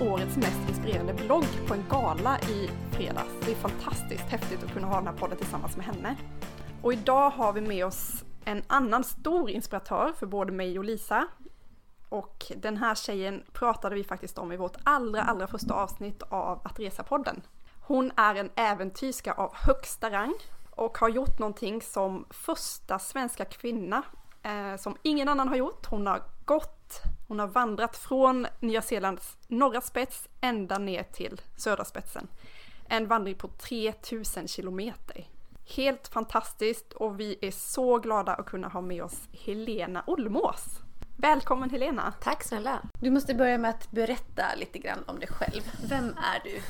årets mest inspirerande blogg på en gala i fredags. Det är fantastiskt häftigt att kunna ha den här podden tillsammans med henne. Och idag har vi med oss en annan stor inspiratör för både mig och Lisa. Och den här tjejen pratade vi faktiskt om i vårt allra, allra första avsnitt av Att Resa-podden. Hon är en äventyrska av högsta rang och har gjort någonting som första svenska kvinna eh, som ingen annan har gjort. Hon har gått, hon har vandrat från Nya Zeelands norra spets ända ner till södra spetsen. En vandring på 3000 kilometer. Helt fantastiskt och vi är så glada att kunna ha med oss Helena Olmås. Välkommen Helena! Tack snälla! Du måste börja med att berätta lite grann om dig själv. Vem är du?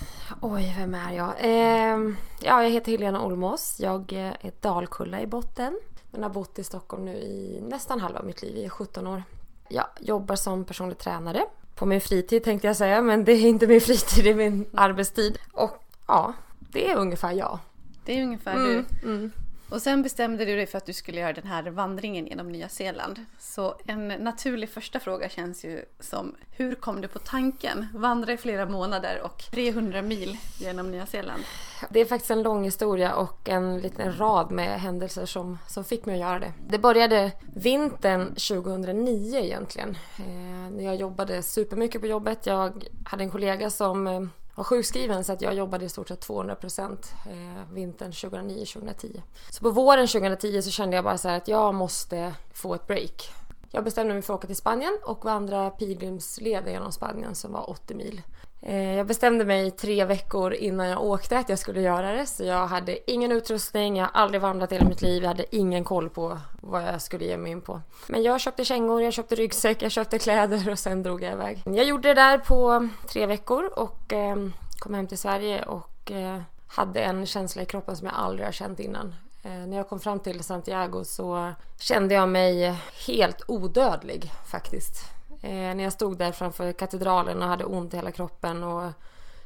Oj, vem är jag? Eh, ja, jag heter Helena Olmås. Jag är Dalkulla i botten. Men har bott i Stockholm nu i nästan halva mitt liv, i 17 år. Jag jobbar som personlig tränare. På min fritid tänkte jag säga, men det är inte min fritid, det är min arbetstid. Och ja, det är ungefär jag. Det är ungefär mm, du. Mm. Och sen bestämde du dig för att du skulle göra den här vandringen genom Nya Zeeland. Så en naturlig första fråga känns ju som, hur kom du på tanken? Vandra i flera månader och 300 mil genom Nya Zeeland. Det är faktiskt en lång historia och en liten rad med händelser som, som fick mig att göra det. Det började vintern 2009 egentligen. Eh, när jag jobbade supermycket på jobbet. Jag hade en kollega som eh, var sjukskriven så att jag jobbade i stort sett 200 procent eh, vintern 2009-2010. Så på våren 2010 så kände jag bara så att jag måste få ett break. Jag bestämde mig för att åka till Spanien och vandra pilgrimsleden genom Spanien som var 80 mil. Eh, jag bestämde mig tre veckor innan jag åkte att jag skulle göra det så jag hade ingen utrustning, jag har aldrig vandrat i hela mitt liv, jag hade ingen koll på vad jag skulle ge mig in på. Men jag köpte kängor, jag köpte ryggsäck, jag köpte kläder och sen drog jag iväg. Jag gjorde det där på tre veckor och eh, kom hem till Sverige och eh, hade en känsla i kroppen som jag aldrig har känt innan. Eh, när jag kom fram till Santiago så kände jag mig helt odödlig faktiskt. Eh, när jag stod där framför katedralen och hade ont i hela kroppen och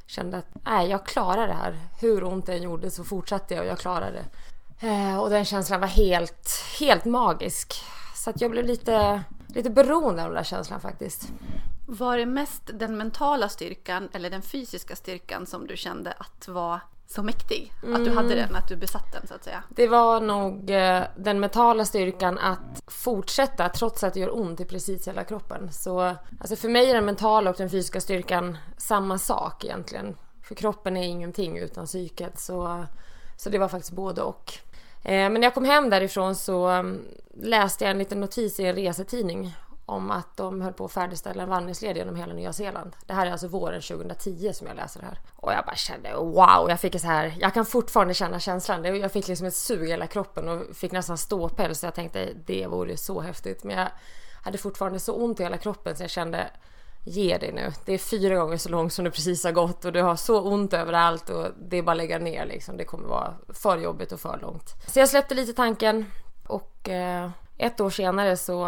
kände att nej, jag klarar det här. Hur ont det än gjorde så fortsatte jag och jag klarade det. Eh, och den känslan var helt, helt magisk. Så att jag blev lite, lite beroende av den där känslan faktiskt. Var det mest den mentala styrkan eller den fysiska styrkan som du kände att var så mäktig. Mm. Att du hade mm. den, att du besatt den så att säga. Det var nog eh, den mentala styrkan att fortsätta trots att det gör ont i precis hela kroppen. Så alltså för mig är den mentala och den fysiska styrkan samma sak egentligen. För kroppen är ingenting utan psyket. Så, så det var faktiskt både och. Eh, men när jag kom hem därifrån så mm, läste jag en liten notis i en resetidning om att de höll på att färdigställa en vandringsled genom hela Nya Zeeland. Det här är alltså våren 2010 som jag läser det här. Och jag bara kände wow, jag fick så här, jag kan fortfarande känna känslan. Jag fick liksom ett sug i hela kroppen och fick nästan ståpäls. Så jag tänkte det vore så häftigt. Men jag hade fortfarande så ont i hela kroppen så jag kände ge dig nu. Det är fyra gånger så långt som du precis har gått och du har så ont överallt och det är bara att lägga ner liksom. Det kommer vara för jobbigt och för långt. Så jag släppte lite tanken och eh, ett år senare så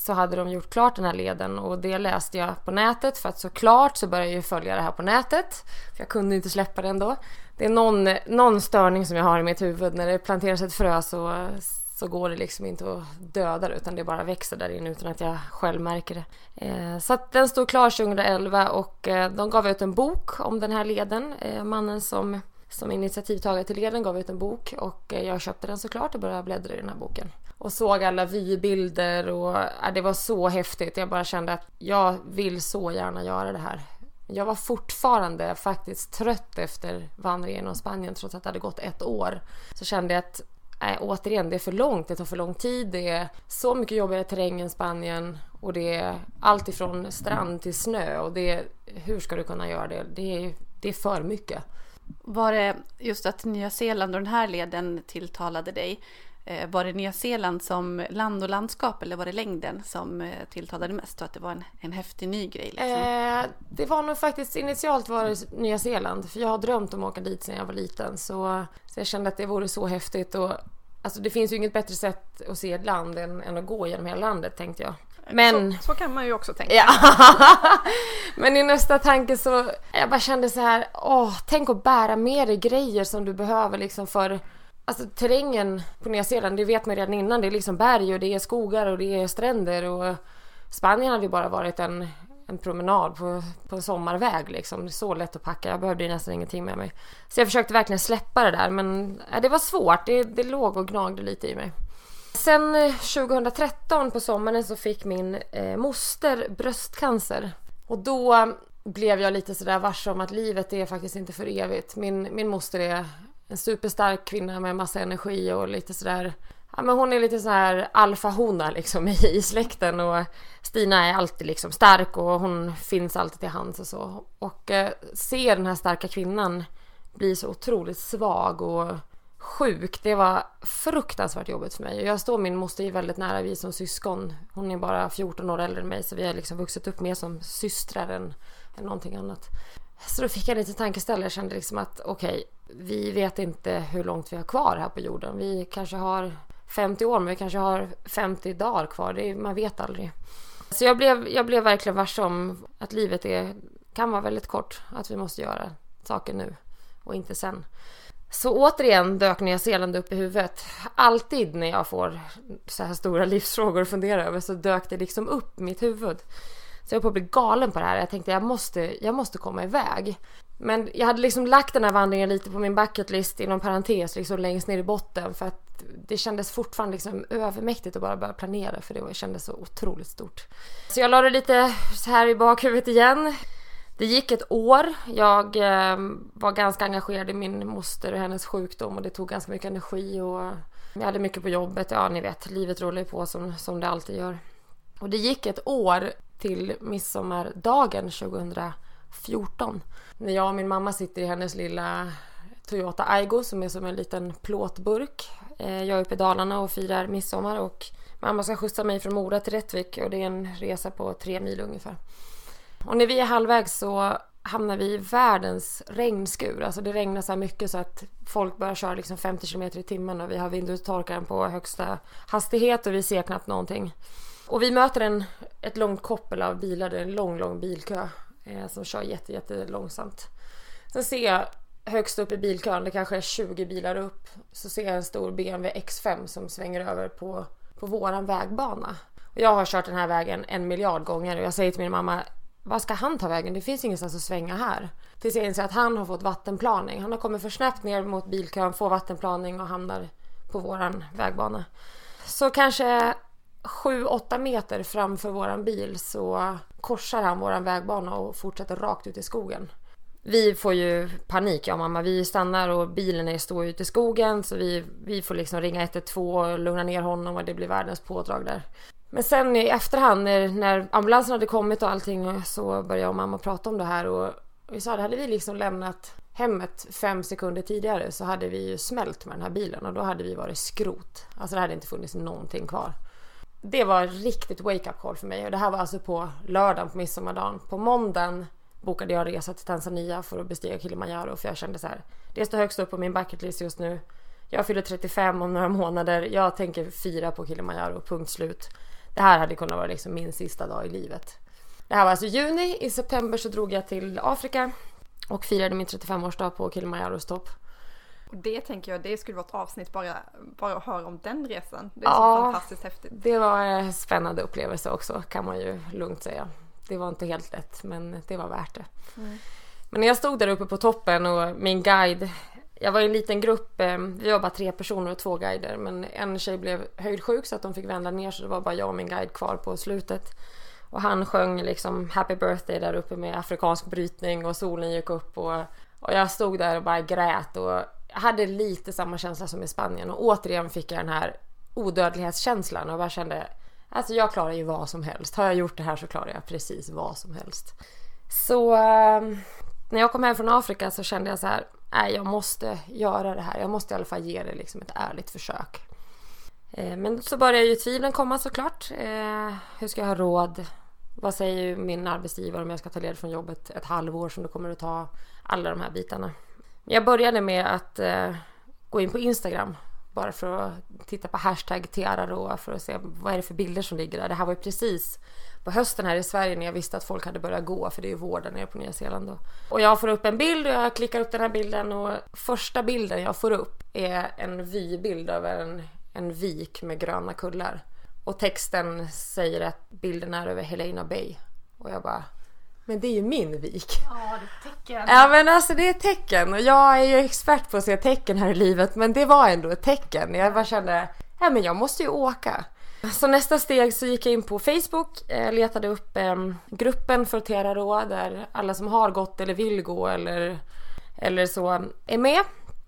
så hade de gjort klart den här leden och det läste jag på nätet för att såklart så började jag ju följa det här på nätet för jag kunde inte släppa det ändå. Det är någon, någon störning som jag har i mitt huvud när det planteras ett frö så, så går det liksom inte att döda det utan det bara växer där inne utan att jag själv märker det. Eh, så att den stod klar 2011 och eh, de gav ut en bok om den här leden. Eh, mannen som som initiativtagare till leden gav ut en bok och eh, jag köpte den såklart och började bläddra i den här boken. Och såg alla vybilder och ja, det var så häftigt. Jag bara kände att jag vill så gärna göra det här. Jag var fortfarande faktiskt trött efter vandringen genom Spanien trots att det hade gått ett år. Så kände jag att Nej, återigen, det är för långt, det tar för lång tid, det är så mycket jobbigare terräng än Spanien och det är allt ifrån strand till snö och det är, hur ska du kunna göra det? Det är, det är för mycket. Var det just att Nya Zeeland och den här leden tilltalade dig? Eh, var det Nya Zeeland som land och landskap eller var det längden som eh, tilltalade mest och att det var en, en häftig ny grej? Liksom? Eh, det var nog faktiskt initialt var det Nya Zeeland för jag har drömt om att åka dit sedan jag var liten så, så jag kände att det vore så häftigt och alltså det finns ju inget bättre sätt att se ett land än, än att gå genom hela landet tänkte jag. Men... Så, så, kan man ju också tänka. Ja. Men i nästa tanke så, jag bara kände så här, åh, tänk att bära med dig grejer som du behöver liksom för Alltså terrängen på Nya Zeeland, det vet man redan innan. Det är liksom berg och det är skogar och det är stränder och Spanien hade ju bara varit en, en promenad på, på en sommarväg liksom. Det är så lätt att packa. Jag behövde ju nästan ingenting med mig. Så jag försökte verkligen släppa det där men äh, det var svårt. Det, det låg och gnagde lite i mig. Sen eh, 2013 på sommaren så fick min eh, moster bröstcancer. Och då blev jag lite sådär varse om att livet är faktiskt inte för evigt. Min, min moster är en superstark kvinna med massa energi och lite sådär Ja, men hon är lite så här alfahona liksom i, i släkten och Stina är alltid liksom stark och hon finns alltid till hands och så. Och eh, se den här starka kvinnan bli så otroligt svag och sjuk. Det var fruktansvärt jobbigt för mig. Jag står min moster är väldigt nära, vi som syskon. Hon är bara 14 år äldre än mig så vi har liksom vuxit upp mer som systrar än, än någonting annat. Så då fick jag lite tankeställare. Jag kände liksom att okej, okay, vi vet inte hur långt vi har kvar här på jorden. Vi kanske har 50 år men vi kanske har 50 dagar kvar. Det är, man vet aldrig. Så jag blev, jag blev verkligen varse om att livet är, kan vara väldigt kort. Att vi måste göra saker nu och inte sen. Så återigen dök Nya Zeeland upp i huvudet. Alltid när jag får så här stora livsfrågor att fundera över så dök det liksom upp i mitt huvud. Så jag höll på att bli galen på det här. Jag tänkte jag måste, jag måste komma iväg. Men jag hade liksom lagt den här vandringen lite på min bucketlist inom parentes liksom längst ner i botten för att det kändes fortfarande liksom övermäktigt att bara börja planera för det kändes så otroligt stort. Så jag la det lite så här i bakhuvudet igen. Det gick ett år. Jag eh, var ganska engagerad i min moster och hennes sjukdom och det tog ganska mycket energi och jag hade mycket på jobbet. Ja, ni vet, livet rullar ju på som, som det alltid gör. Och det gick ett år till midsommardagen 2014 när jag och min mamma sitter i hennes lilla Toyota Aygo som är som en liten plåtburk. Eh, jag är uppe i Dalarna och firar midsommar och mamma ska skjutsa mig från Mora till Rättvik och det är en resa på tre mil ungefär. Och när vi är halvvägs så hamnar vi i världens regnskur. Alltså det regnar så mycket så att folk börjar köra liksom 50 km i timmen och vi har vindrutetorkaren på högsta hastighet och vi ser knappt någonting. Och vi möter en, ett långt koppel av bilar, det är en lång, lång bilkö eh, som kör jätte, jätte långsamt. Sen ser jag högst upp i bilkön, det kanske är 20 bilar upp, så ser jag en stor BMW X5 som svänger över på, på våran vägbana. Och jag har kört den här vägen en miljard gånger och jag säger till min mamma vad ska han ta vägen? Det finns ingenstans att svänga här. Tills jag inser att han har fått vattenplaning. Han har kommit för snabbt ner mot bilkön, får vattenplaning och hamnar på våran vägbana. Så kanske 7-8 meter framför våran bil så korsar han våran vägbana och fortsätter rakt ut i skogen. Vi får ju panik, jag och mamma. Vi stannar och bilen står ute i skogen så vi, vi får liksom ringa 112 och lugna ner honom och det blir världens pådrag där. Men sen i efterhand när, när ambulansen hade kommit och allting så började jag och mamma prata om det här och vi sa att hade vi liksom lämnat hemmet fem sekunder tidigare så hade vi ju smält med den här bilen och då hade vi varit skrot. Alltså det hade inte funnits någonting kvar. Det var riktigt wake-up call för mig och det här var alltså på lördagen på midsommardagen. På måndagen bokade jag resa till Tanzania för att bestiga Kilimanjaro för jag kände så här. Det står högst upp på min bucketlist just nu. Jag fyller 35 om några månader. Jag tänker fira på Kilimanjaro, punkt slut. Det här hade kunnat vara liksom min sista dag i livet. Det här var alltså juni. I september så drog jag till Afrika och firade min 35-årsdag på Kilimanjaros topp. Och det tänker jag, det skulle vara ett avsnitt bara, bara att höra om den resan. Det är ja, så fantastiskt häftigt. Det var en spännande upplevelse också kan man ju lugnt säga. Det var inte helt lätt men det var värt det. Mm. Men när jag stod där uppe på toppen och min guide jag var i en liten grupp, eh, vi var bara tre personer och två guider men en tjej blev höjdsjuk så att de fick vända ner så det var bara jag och min guide kvar på slutet. Och han sjöng liksom Happy birthday där uppe med afrikansk brytning och solen gick upp och, och jag stod där och bara grät och hade lite samma känsla som i Spanien och återigen fick jag den här odödlighetskänslan och bara kände Alltså jag klarar ju vad som helst. Har jag gjort det här så klarar jag precis vad som helst. Så ehm, när jag kom hem från Afrika så kände jag så här nej, jag måste göra det här. Jag måste i alla fall ge det liksom ett ärligt försök. Eh, men så började ju tvivlen komma såklart. Eh, hur ska jag ha råd? Vad säger min arbetsgivare om jag ska ta ledigt från jobbet ett halvår som det kommer att ta? Alla de här bitarna. Jag började med att eh, gå in på Instagram bara för att titta på hashtag Tiararoa för att se vad är det för bilder som ligger där. Det här var ju precis på hösten här i Sverige när jag visste att folk hade börjat gå för det är ju vår där nere på Nya Zeeland då. Och jag får upp en bild och jag klickar upp den här bilden och första bilden jag får upp är en vybild över en, en vik med gröna kullar. Och texten säger att bilden är över Helena Bay. Och jag bara men det är ju min vik. Ja, det är tecken. Ja men alltså det är tecken och jag är ju expert på att se tecken här i livet men det var ändå ett tecken. Jag bara kände, ja men jag måste ju åka. Så nästa steg så gick jag in på Facebook, eh, letade upp eh, gruppen för Terra där alla som har gått eller vill gå eller, eller så är med.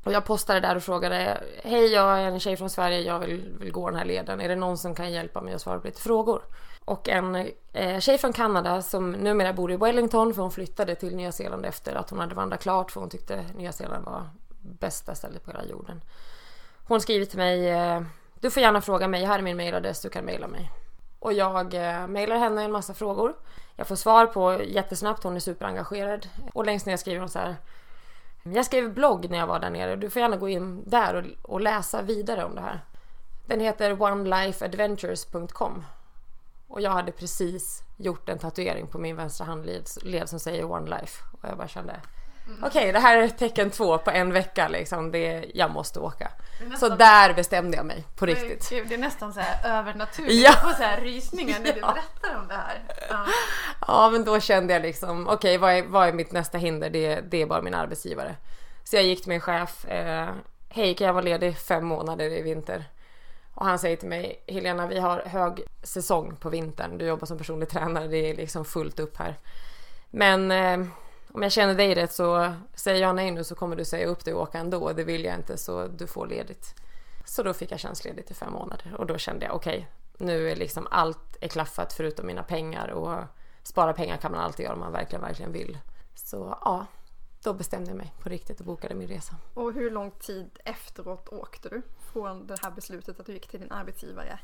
Och jag postade där och frågade Hej jag är en tjej från Sverige, jag vill, vill gå den här leden. Är det någon som kan hjälpa mig att svara på lite frågor? Och en eh, tjej från Kanada som numera bor i Wellington för hon flyttade till Nya Zeeland efter att hon hade vandrat klart för hon tyckte Nya Zeeland var bästa stället på hela jorden. Hon skriver till mig eh, Du får gärna fråga mig, här är min mailadress, du kan mejla mig. Och jag eh, mejlar henne en massa frågor. Jag får svar på jättesnabbt, hon är superengagerad. Och längst ner skriver hon så här jag skrev blogg när jag var där nere. Du får gärna gå in där och, och läsa vidare om det här. Den heter onelifeadventures.com och jag hade precis gjort en tatuering på min vänstra handled som säger One Life. Och jag bara kände mm. Okej, okay, det här är tecken två på en vecka liksom. Det, jag måste åka. Nästan, så där bestämde jag mig på riktigt. Det är nästan så här övernaturligt. Ja. Jag får så här rysningar när du berättar om det här. Ja. ja, men då kände jag liksom okej, okay, vad, är, vad är mitt nästa hinder? Det, det är bara min arbetsgivare. Så jag gick till min chef. Eh, Hej, kan jag vara ledig fem månader i vinter? Och han säger till mig, Helena vi har hög säsong på vintern. Du jobbar som personlig tränare, det är liksom fullt upp här. Men eh, om jag känner dig rätt så säger jag nej nu så kommer du säga upp dig och åka ändå. Det vill jag inte så du får ledigt. Så då fick jag tjänstledigt i fem månader och då kände jag okej, okay, nu är liksom allt är klaffat förutom mina pengar och spara pengar kan man alltid göra om man verkligen, verkligen vill. Så ja, då bestämde jag mig på riktigt och bokade min resa. Och hur lång tid efteråt åkte du från det här beslutet att du gick till din arbetsgivare?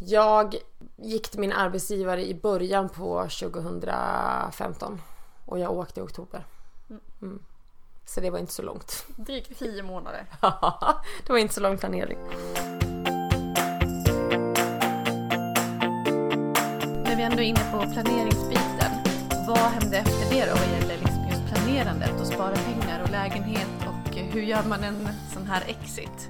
Jag gick till min arbetsgivare i början på 2015 och jag åkte i oktober. Mm. mm. Så det var inte så långt. Drygt tio månader. det var inte så lång planering. När vi ändå är inne på planeringsbiten, vad hände efter det då planerandet och spara pengar och lägenhet och eh, hur gör man en sån här exit?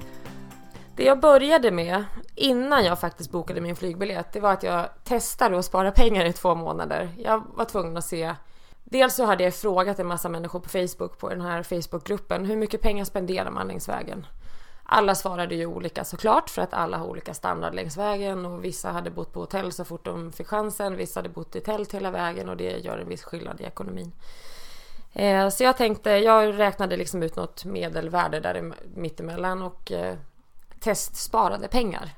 Det jag började med innan jag faktiskt bokade min flygbiljett, det var att jag testade att spara pengar i två månader. Jag var tvungen att se Dels så hade jag frågat en massa människor på Facebook, på den här Facebookgruppen, hur mycket pengar spenderar man längs vägen? Alla svarade ju olika såklart för att alla har olika standard längs vägen och vissa hade bott på hotell så fort de fick chansen, vissa hade bott i tält hela vägen och det gör en viss skillnad i ekonomin. Eh, så jag tänkte, jag räknade liksom ut något medelvärde där mittemellan och eh, testsparade pengar.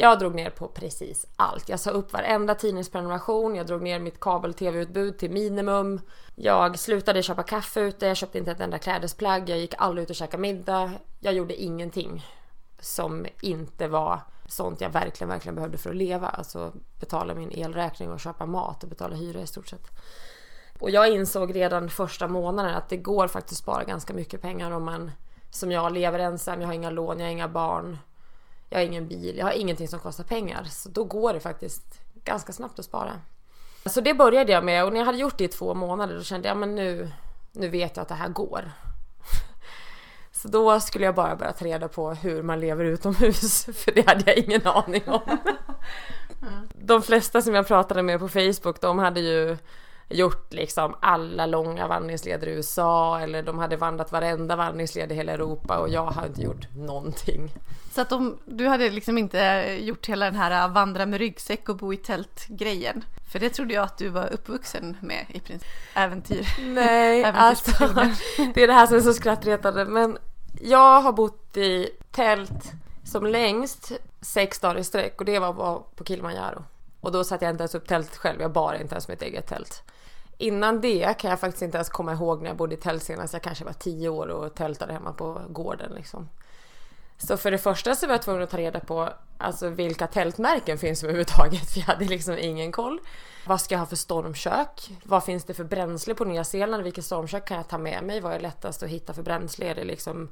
Jag drog ner på precis allt. Jag sa upp varenda tidningsprenumeration, jag drog ner mitt kabel-tv-utbud till minimum. Jag slutade köpa kaffe ute, jag köpte inte ett enda klädesplagg, jag gick aldrig ut och käkade middag. Jag gjorde ingenting som inte var sånt jag verkligen, verkligen behövde för att leva. Alltså betala min elräkning och köpa mat och betala hyra i stort sett. Och jag insåg redan första månaden att det går faktiskt att spara ganska mycket pengar om man som jag lever ensam, jag har inga lån, jag har inga barn, jag har ingen bil, jag har ingenting som kostar pengar. Så då går det faktiskt ganska snabbt att spara. Så det började jag med och när jag hade gjort det i två månader då kände jag men nu, nu vet jag att det här går. Så då skulle jag bara börja ta reda på hur man lever utomhus för det hade jag ingen aning om. De flesta som jag pratade med på Facebook de hade ju gjort liksom alla långa vandringsleder i USA eller de hade vandrat varenda vandringsled i hela Europa och jag har inte gjort någonting. Så att de, du hade liksom inte gjort hela den här vandra med ryggsäck och bo i tält grejen? För det trodde jag att du var uppvuxen med i princip. Äventyr. Nej, alltså det är det här som är så skrattretande men jag har bott i tält som längst sex dagar i sträck och det var på Kilimanjaro. Och då satte jag inte ens upp tält själv, jag bar inte ens mitt eget tält. Innan det kan jag faktiskt inte ens komma ihåg när jag bodde i tält senast. Jag kanske var tio år och tältade hemma på gården liksom. Så för det första så var jag tvungen att ta reda på alltså vilka tältmärken finns överhuvudtaget. För jag hade liksom ingen koll. Vad ska jag ha för stormkök? Vad finns det för bränsle på Nya Zeeland? Vilket stormkök kan jag ta med mig? Vad är lättast att hitta för bränsle? Är det liksom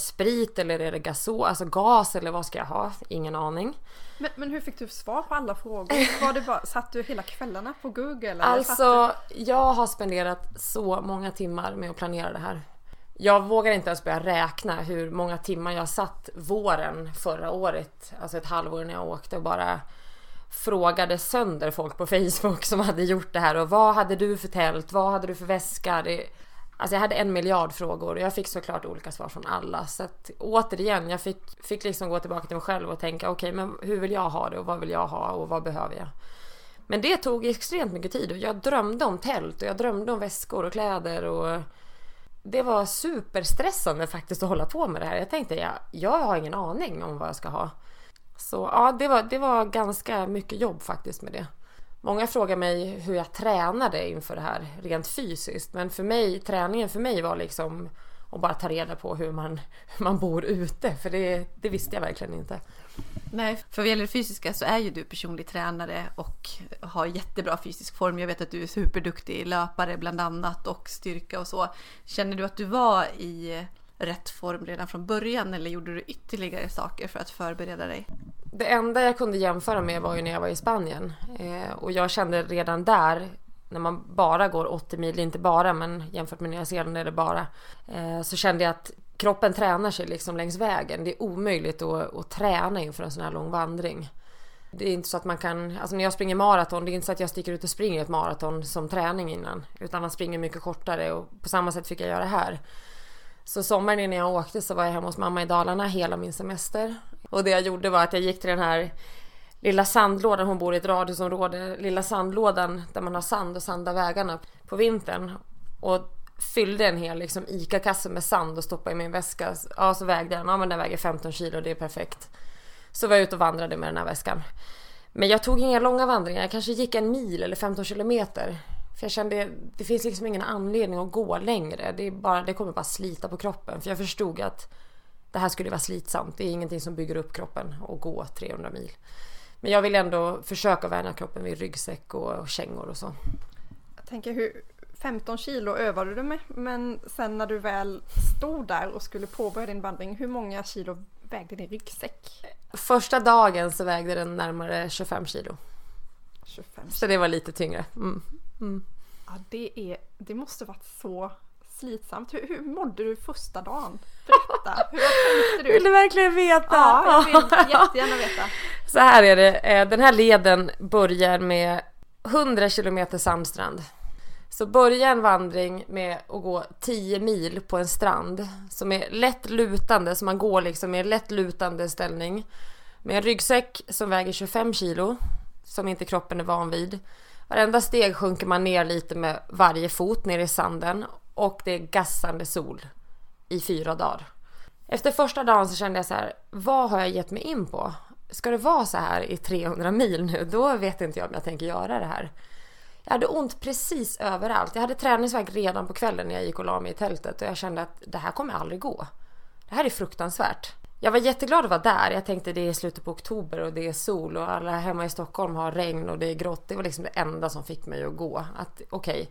sprit eller är det gasol, alltså gas eller vad ska jag ha? Ingen aning. Men, men hur fick du svar på alla frågor? Var det bara, satt du hela kvällarna på Google? Alltså, jag har spenderat så många timmar med att planera det här. Jag vågar inte ens börja räkna hur många timmar jag satt våren förra året, alltså ett halvår när jag åkte och bara frågade sönder folk på Facebook som hade gjort det här och vad hade du för tält? Vad hade du för väska? Det, alltså jag hade en miljard frågor och jag fick såklart olika svar från alla. Så att återigen, jag fick, fick liksom gå tillbaka till mig själv och tänka okej, okay, men hur vill jag ha det och vad vill jag ha och vad behöver jag? Men det tog extremt mycket tid och jag drömde om tält och jag drömde om väskor och kläder och det var superstressande faktiskt att hålla på med det här. Jag tänkte, jag, jag har ingen aning om vad jag ska ha. Så ja, det var, det var ganska mycket jobb faktiskt med det. Många frågar mig hur jag tränade inför det här rent fysiskt. Men för mig, träningen för mig var liksom att bara ta reda på hur man, hur man bor ute. För det, det visste jag verkligen inte. Nej, för vad gäller det fysiska så är ju du personlig tränare och har jättebra fysisk form. Jag vet att du är superduktig löpare bland annat och styrka och så. Känner du att du var i rätt form redan från början eller gjorde du ytterligare saker för att förbereda dig? Det enda jag kunde jämföra med var ju när jag var i Spanien eh, och jag kände redan där när man bara går 80 mil, inte bara men jämfört med Nya Zeeland är det bara, eh, så kände jag att kroppen tränar sig liksom längs vägen. Det är omöjligt att, att träna inför en sån här lång vandring. Det är inte så att man kan, alltså när jag springer maraton, det är inte så att jag sticker ut och springer ett maraton som träning innan. Utan man springer mycket kortare och på samma sätt fick jag göra här. Så sommaren innan jag åkte så var jag hemma hos mamma i Dalarna hela min semester. Och det jag gjorde var att jag gick till den här lilla sandlådan, hon bor i ett radhusområde, lilla sandlådan där man har sand och sandar vägarna på vintern. Och fyllde en hel liksom, ICA-kasse med sand och stoppade i min väska. Ja, så vägde den. Ja, men den väger 15 kilo, det är perfekt. Så var jag ute och vandrade med den här väskan. Men jag tog inga långa vandringar. Jag kanske gick en mil eller 15 kilometer. För jag kände, det finns liksom ingen anledning att gå längre. Det, är bara, det kommer bara slita på kroppen. För jag förstod att det här skulle vara slitsamt. Det är ingenting som bygger upp kroppen att gå 300 mil. Men jag vill ändå försöka värna kroppen vid ryggsäck och kängor och så. Jag tänker hur 15 kilo övade du med, men sen när du väl stod där och skulle påbörja din vandring, hur många kilo vägde din ryggsäck? Första dagen så vägde den närmare 25 kilo. 25 kilo. Så det var lite tyngre. Mm. Mm. Ja, det, är, det måste varit så slitsamt. Hur, hur mådde du första dagen? Berätta, hur tänkte du? Vill du verkligen veta? Ja, jag vill jättegärna veta. Så här är det, eh, den här leden börjar med 100 kilometer sandstrand. Så börja en vandring med att gå 10 mil på en strand som är lätt lutande, så man går liksom i en lätt lutande ställning. Med en ryggsäck som väger 25 kilo, som inte kroppen är van vid. Varenda steg sjunker man ner lite med varje fot ner i sanden och det är gassande sol i fyra dagar. Efter första dagen så kände jag så här, vad har jag gett mig in på? Ska det vara så här i 300 mil nu, då vet inte jag om jag tänker göra det här. Jag hade ont precis överallt. Jag hade träningsvärk redan på kvällen när jag gick och la mig i tältet och jag kände att det här kommer aldrig gå. Det här är fruktansvärt. Jag var jätteglad att vara där. Jag tänkte det är slutet på oktober och det är sol och alla hemma i Stockholm har regn och det är grått. Det var liksom det enda som fick mig att gå. Att okej, okay,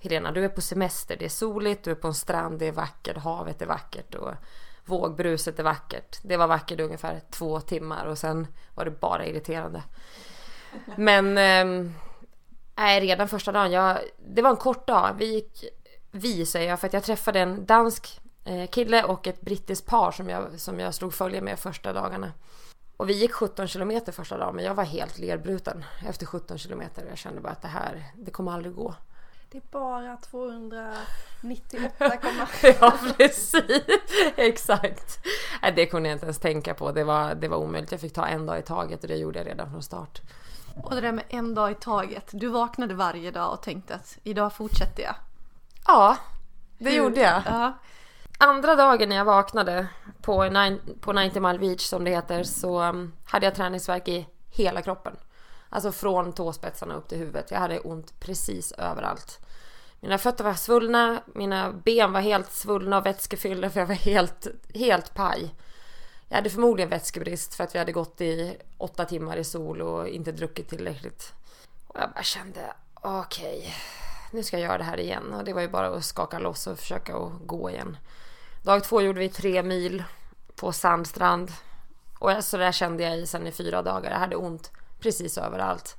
Helena, du är på semester. Det är soligt, du är på en strand, det är vackert, havet är vackert och vågbruset är vackert. Det var vackert ungefär två timmar och sen var det bara irriterande. Men eh, redan första dagen. Jag, det var en kort dag. Vi gick, vi säger jag, för att jag träffade en dansk kille och ett brittiskt par som jag, som jag slog följe med första dagarna. Och vi gick 17 kilometer första dagen, men jag var helt lerbruten efter 17 kilometer. Jag kände bara att det här, det kommer aldrig gå. Det är bara 298, Ja, precis. Exakt. Det kunde jag inte ens tänka på. Det var, det var omöjligt. Jag fick ta en dag i taget och det gjorde jag redan från start. Och det där med en dag i taget. Du vaknade varje dag och tänkte att idag fortsätter jag. Ja, det Hur? gjorde jag. Ja. Andra dagen när jag vaknade på, nine, på 90 Mile Beach som det heter så um, hade jag träningsverk i hela kroppen. Alltså från tåspetsarna upp till huvudet. Jag hade ont precis överallt. Mina fötter var svullna, mina ben var helt svullna och vätskefyllda för jag var helt, helt paj. Jag hade förmodligen vätskebrist för att vi hade gått i åtta timmar i sol och inte druckit tillräckligt. Och jag bara kände, okej, okay, nu ska jag göra det här igen. Och det var ju bara att skaka loss och försöka att gå igen. Dag två gjorde vi tre mil på sandstrand. Och så där kände jag i sen i fyra dagar. Jag hade ont precis överallt.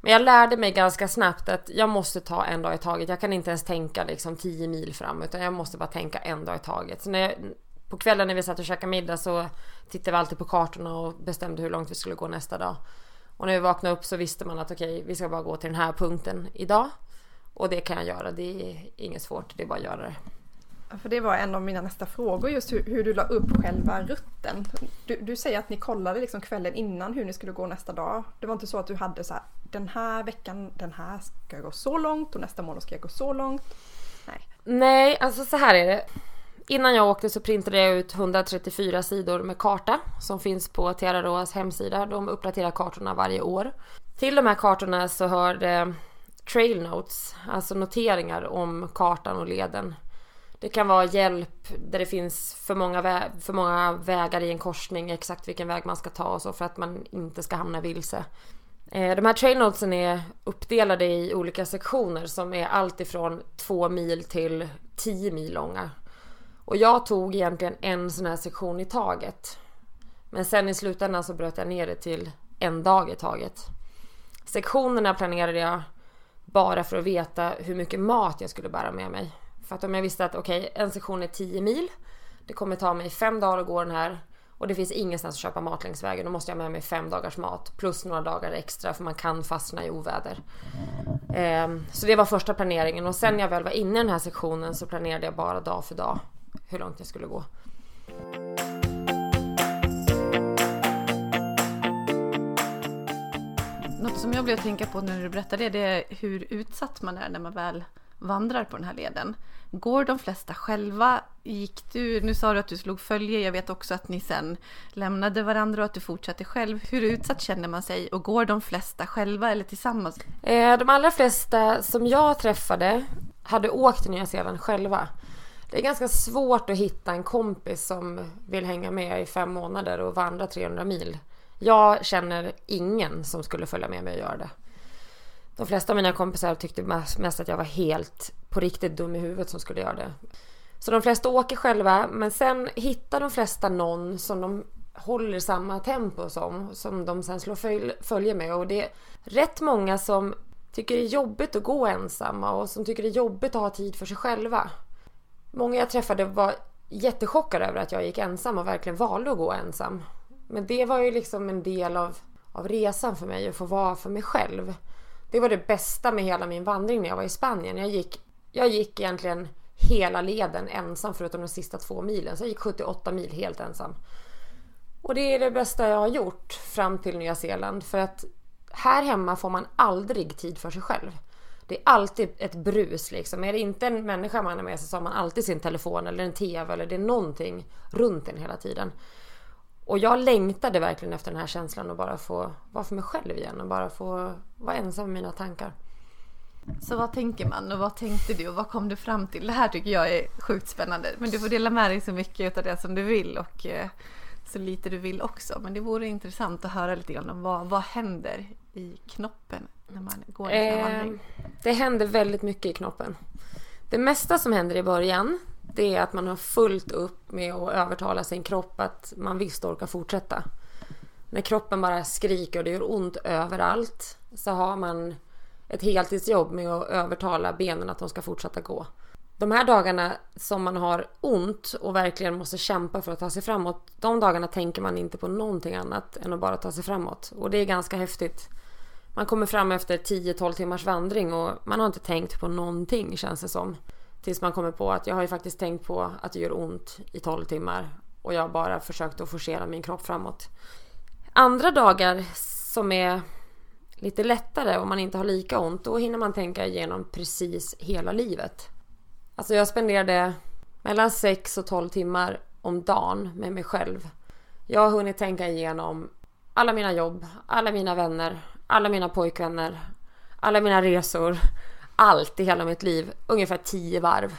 Men jag lärde mig ganska snabbt att jag måste ta en dag i taget. Jag kan inte ens tänka liksom 10 mil fram utan jag måste bara tänka en dag i taget. Så när jag, på kvällen när vi satt och käkade middag så tittade vi alltid på kartorna och bestämde hur långt vi skulle gå nästa dag. Och när vi vaknade upp så visste man att okej, okay, vi ska bara gå till den här punkten idag. Och det kan jag göra, det är inget svårt, det är bara att göra det. För det var en av mina nästa frågor, just hur, hur du la upp själva rutten. Du, du, säger att ni kollade liksom kvällen innan hur ni skulle gå nästa dag. Det var inte så att du hade så här, den här veckan, den här ska jag gå så långt och nästa månad ska jag gå så långt. Nej. Nej, alltså så här är det. Innan jag åkte så printade jag ut 134 sidor med karta som finns på Tiararoas hemsida. De uppdaterar kartorna varje år. Till de här kartorna så hör det trail notes, alltså noteringar om kartan och leden. Det kan vara hjälp där det finns för många, vä- för många vägar i en korsning, exakt vilken väg man ska ta och så för att man inte ska hamna vilse. Eh, de här trail notesen är uppdelade i olika sektioner som är allt ifrån 2 mil till 10 mil långa. Och jag tog egentligen en sån här sektion i taget. Men sen i slutändan så bröt jag ner det till en dag i taget. Sektionerna planerade jag bara för att veta hur mycket mat jag skulle bära med mig. För att om jag visste att okej, okay, en sektion är 10 mil. Det kommer ta mig fem dagar att gå den här. Och det finns ingenstans att köpa mat längs vägen. Då måste jag ha med mig fem dagars mat. Plus några dagar extra för man kan fastna i oväder. Ehm, så det var första planeringen. Och sen när jag väl var inne i den här sektionen så planerade jag bara dag för dag. Hur långt jag skulle gå. Något som jag blev att tänka på när du berättade det, det är hur utsatt man är när man väl vandrar på den här leden. Går de flesta själva? Gick du, nu sa du att du slog följe, jag vet också att ni sen lämnade varandra och att du fortsatte själv. Hur utsatt känner man sig och går de flesta själva eller tillsammans? Eh, de allra flesta som jag träffade hade åkt till Nya Zeeland själva. Det är ganska svårt att hitta en kompis som vill hänga med i fem månader och vandra 300 mil. Jag känner ingen som skulle följa med mig och göra det. De flesta av mina kompisar tyckte mest att jag var helt på riktigt dum i huvudet som skulle göra det. Så de flesta åker själva men sen hittar de flesta någon som de håller samma tempo som, som de sen slår följ, följe med och det är rätt många som tycker det är jobbigt att gå ensamma och som tycker det är jobbigt att ha tid för sig själva. Många jag träffade var jättechockade över att jag gick ensam och verkligen valde att gå ensam. Men det var ju liksom en del av, av resan för mig att få vara för mig själv. Det var det bästa med hela min vandring när jag var i Spanien. Jag gick, jag gick egentligen hela leden ensam förutom de sista två milen. Så jag gick 78 mil helt ensam. Och det är det bästa jag har gjort fram till Nya Zeeland. För att här hemma får man aldrig tid för sig själv. Det är alltid ett brus liksom. Är det inte en människa man är med sig så har man alltid sin telefon eller en TV eller det är någonting runt en hela tiden. Och jag längtade verkligen efter den här känslan att bara få vara för mig själv igen och bara få vara ensam med mina tankar. Så vad tänker man och vad tänkte du och vad kom du fram till? Det här tycker jag är sjukt spännande. Men du får dela med dig så mycket av det som du vill och eh, så lite du vill också. Men det vore intressant att höra lite grann om vad, vad händer i knoppen när man går en eh, vandring? Det händer väldigt mycket i knoppen. Det mesta som händer i början det är att man har fullt upp med att övertala sin kropp att man visst orkar fortsätta. När kroppen bara skriker och det gör ont överallt så har man ett heltidsjobb med att övertala benen att de ska fortsätta gå. De här dagarna som man har ont och verkligen måste kämpa för att ta sig framåt, de dagarna tänker man inte på någonting annat än att bara ta sig framåt. Och det är ganska häftigt. Man kommer fram efter 10-12 timmars vandring och man har inte tänkt på någonting känns det som. Tills man kommer på att jag har ju faktiskt tänkt på att det gör ont i 12 timmar och jag har bara försökt att forcera min kropp framåt. Andra dagar som är lite lättare om man inte har lika ont, då hinner man tänka igenom precis hela livet. Alltså jag spenderade mellan 6 och 12 timmar om dagen med mig själv. Jag har hunnit tänka igenom alla mina jobb, alla mina vänner, alla mina pojkvänner, alla mina resor, allt i hela mitt liv ungefär tio varv.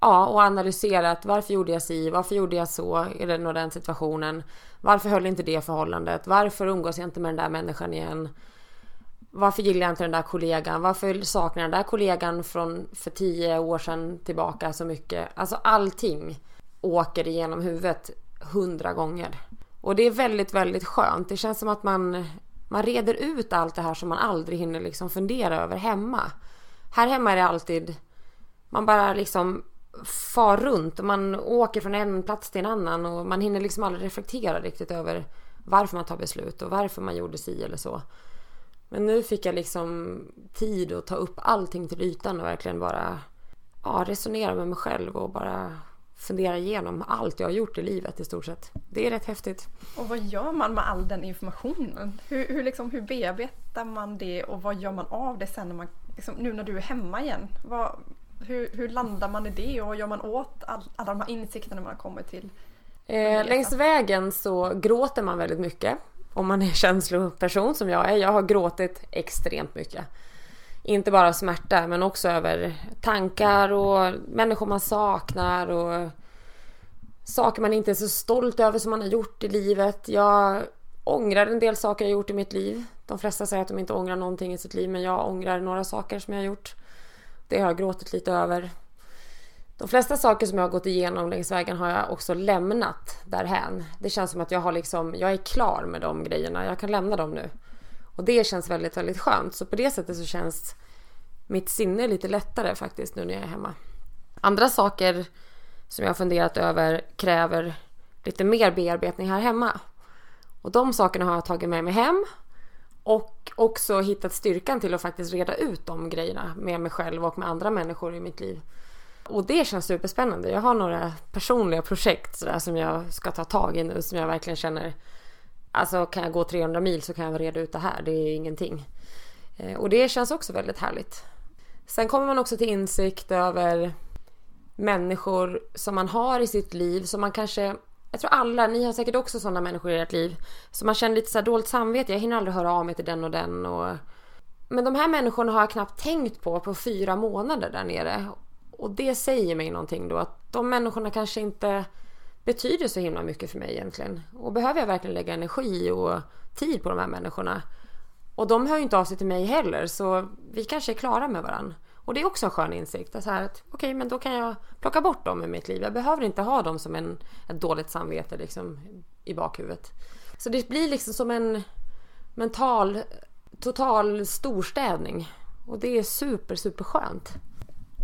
Ja, och analyserat varför gjorde jag si, varför gjorde jag så i den och den situationen? Varför höll inte det förhållandet? Varför umgås jag inte med den där människan igen? Varför gillar jag inte den där kollegan? Varför saknar jag den där kollegan från för tio år sedan tillbaka så mycket? Alltså allting åker igenom huvudet hundra gånger. Och det är väldigt, väldigt skönt. Det känns som att man man reder ut allt det här som man aldrig hinner liksom fundera över hemma. Här hemma är det alltid, man bara liksom far runt och man åker från en plats till en annan och man hinner liksom aldrig reflektera riktigt över varför man tar beslut och varför man gjorde si eller så. Men nu fick jag liksom tid att ta upp allting till ytan och verkligen bara ja, resonera med mig själv och bara fundera igenom allt jag har gjort i livet i stort sett. Det är rätt häftigt. Och vad gör man med all den informationen? Hur, hur, liksom, hur bearbetar man det och vad gör man av det sen när man, liksom, nu när du är hemma igen? Vad, hur, hur landar man i det och vad gör man åt all, alla de här insikterna man har kommit till? Eh, längs vägen så gråter man väldigt mycket. Om man är känsloperson som jag är. Jag har gråtit extremt mycket. Inte bara smärta men också över tankar och människor man saknar och saker man inte är så stolt över som man har gjort i livet. Jag ångrar en del saker jag gjort i mitt liv. De flesta säger att de inte ångrar någonting i sitt liv men jag ångrar några saker som jag har gjort. Det har jag gråtit lite över. De flesta saker som jag har gått igenom längs vägen har jag också lämnat därhän. Det känns som att jag har liksom, jag är klar med de grejerna. Jag kan lämna dem nu. Och det känns väldigt, väldigt skönt. Så på det sättet så känns mitt sinne lite lättare faktiskt nu när jag är hemma. Andra saker som jag har funderat över kräver lite mer bearbetning här hemma. Och de sakerna har jag tagit med mig hem och också hittat styrkan till att faktiskt reda ut de grejerna med mig själv och med andra människor i mitt liv. Och det känns superspännande. Jag har några personliga projekt sådär, som jag ska ta tag i nu som jag verkligen känner Alltså kan jag gå 300 mil så kan jag reda ut det här. Det är ingenting. Eh, och det känns också väldigt härligt. Sen kommer man också till insikt över människor som man har i sitt liv som man kanske jag tror alla, ni har säkert också sådana människor i ert liv. Så man känner lite så här dåligt samvete. Jag hinner aldrig höra av mig till den och den. Och... Men de här människorna har jag knappt tänkt på på fyra månader där nere. Och det säger mig någonting då att de människorna kanske inte betyder så himla mycket för mig egentligen. Och behöver jag verkligen lägga energi och tid på de här människorna? Och de hör ju inte av sig till mig heller så vi kanske är klara med varandra. Och det är också en skön insikt. Att att, okej, okay, men då kan jag plocka bort dem i mitt liv. Jag behöver inte ha dem som en, ett dåligt samvete liksom, i bakhuvudet. Så det blir liksom som en mental, total storstädning. Och det är super, super skönt.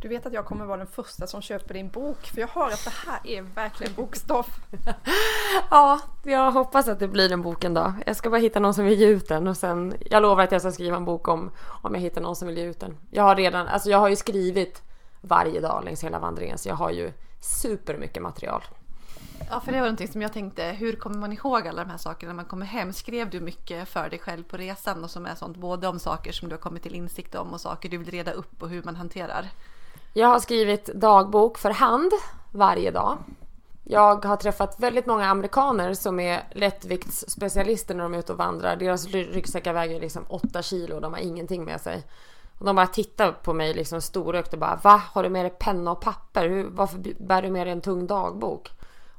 Du vet att jag kommer vara den första som köper din bok för jag hör att det här är verkligen bokstoff. ja, jag hoppas att det blir en bok en dag. Jag ska bara hitta någon som vill ge ut den och sen jag lovar att jag ska skriva en bok om om jag hittar någon som vill ge ut den. Jag har redan, alltså jag har ju skrivit varje dag längs hela vandringen så jag har ju supermycket material. Ja, för det var någonting som jag tänkte, hur kommer man ihåg alla de här sakerna när man kommer hem? Skrev du mycket för dig själv på resan och som är sånt, både om saker som du har kommit till insikt om och saker du vill reda upp och hur man hanterar? Jag har skrivit dagbok för hand varje dag. Jag har träffat väldigt många amerikaner som är lättviktsspecialister när de är ute och vandrar. Deras ryggsäckar väger liksom 8 kilo och de har ingenting med sig. Och de bara tittar på mig liksom storögt och bara Va? Har du med dig penna och papper? Hur, varför bär du med dig en tung dagbok?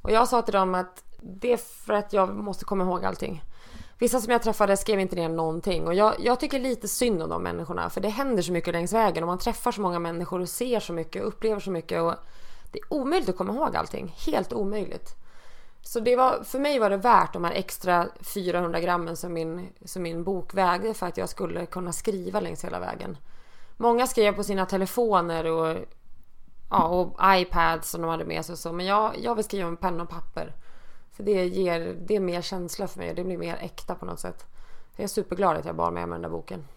Och jag sa till dem att det är för att jag måste komma ihåg allting. Vissa som jag träffade skrev inte ner någonting och jag, jag, tycker lite synd om de människorna för det händer så mycket längs vägen och man träffar så många människor och ser så mycket och upplever så mycket och det är omöjligt att komma ihåg allting. Helt omöjligt. Så det var, för mig var det värt de här extra 400 grammen som min, som min bok vägde för att jag skulle kunna skriva längs hela vägen. Många skrev på sina telefoner och, ja, och iPads som de hade med sig och så men jag, jag vill skriva med penna och papper. För det ger det är mer känsla för mig och det blir mer äkta på något sätt. jag är superglad att jag bar med mig den där boken.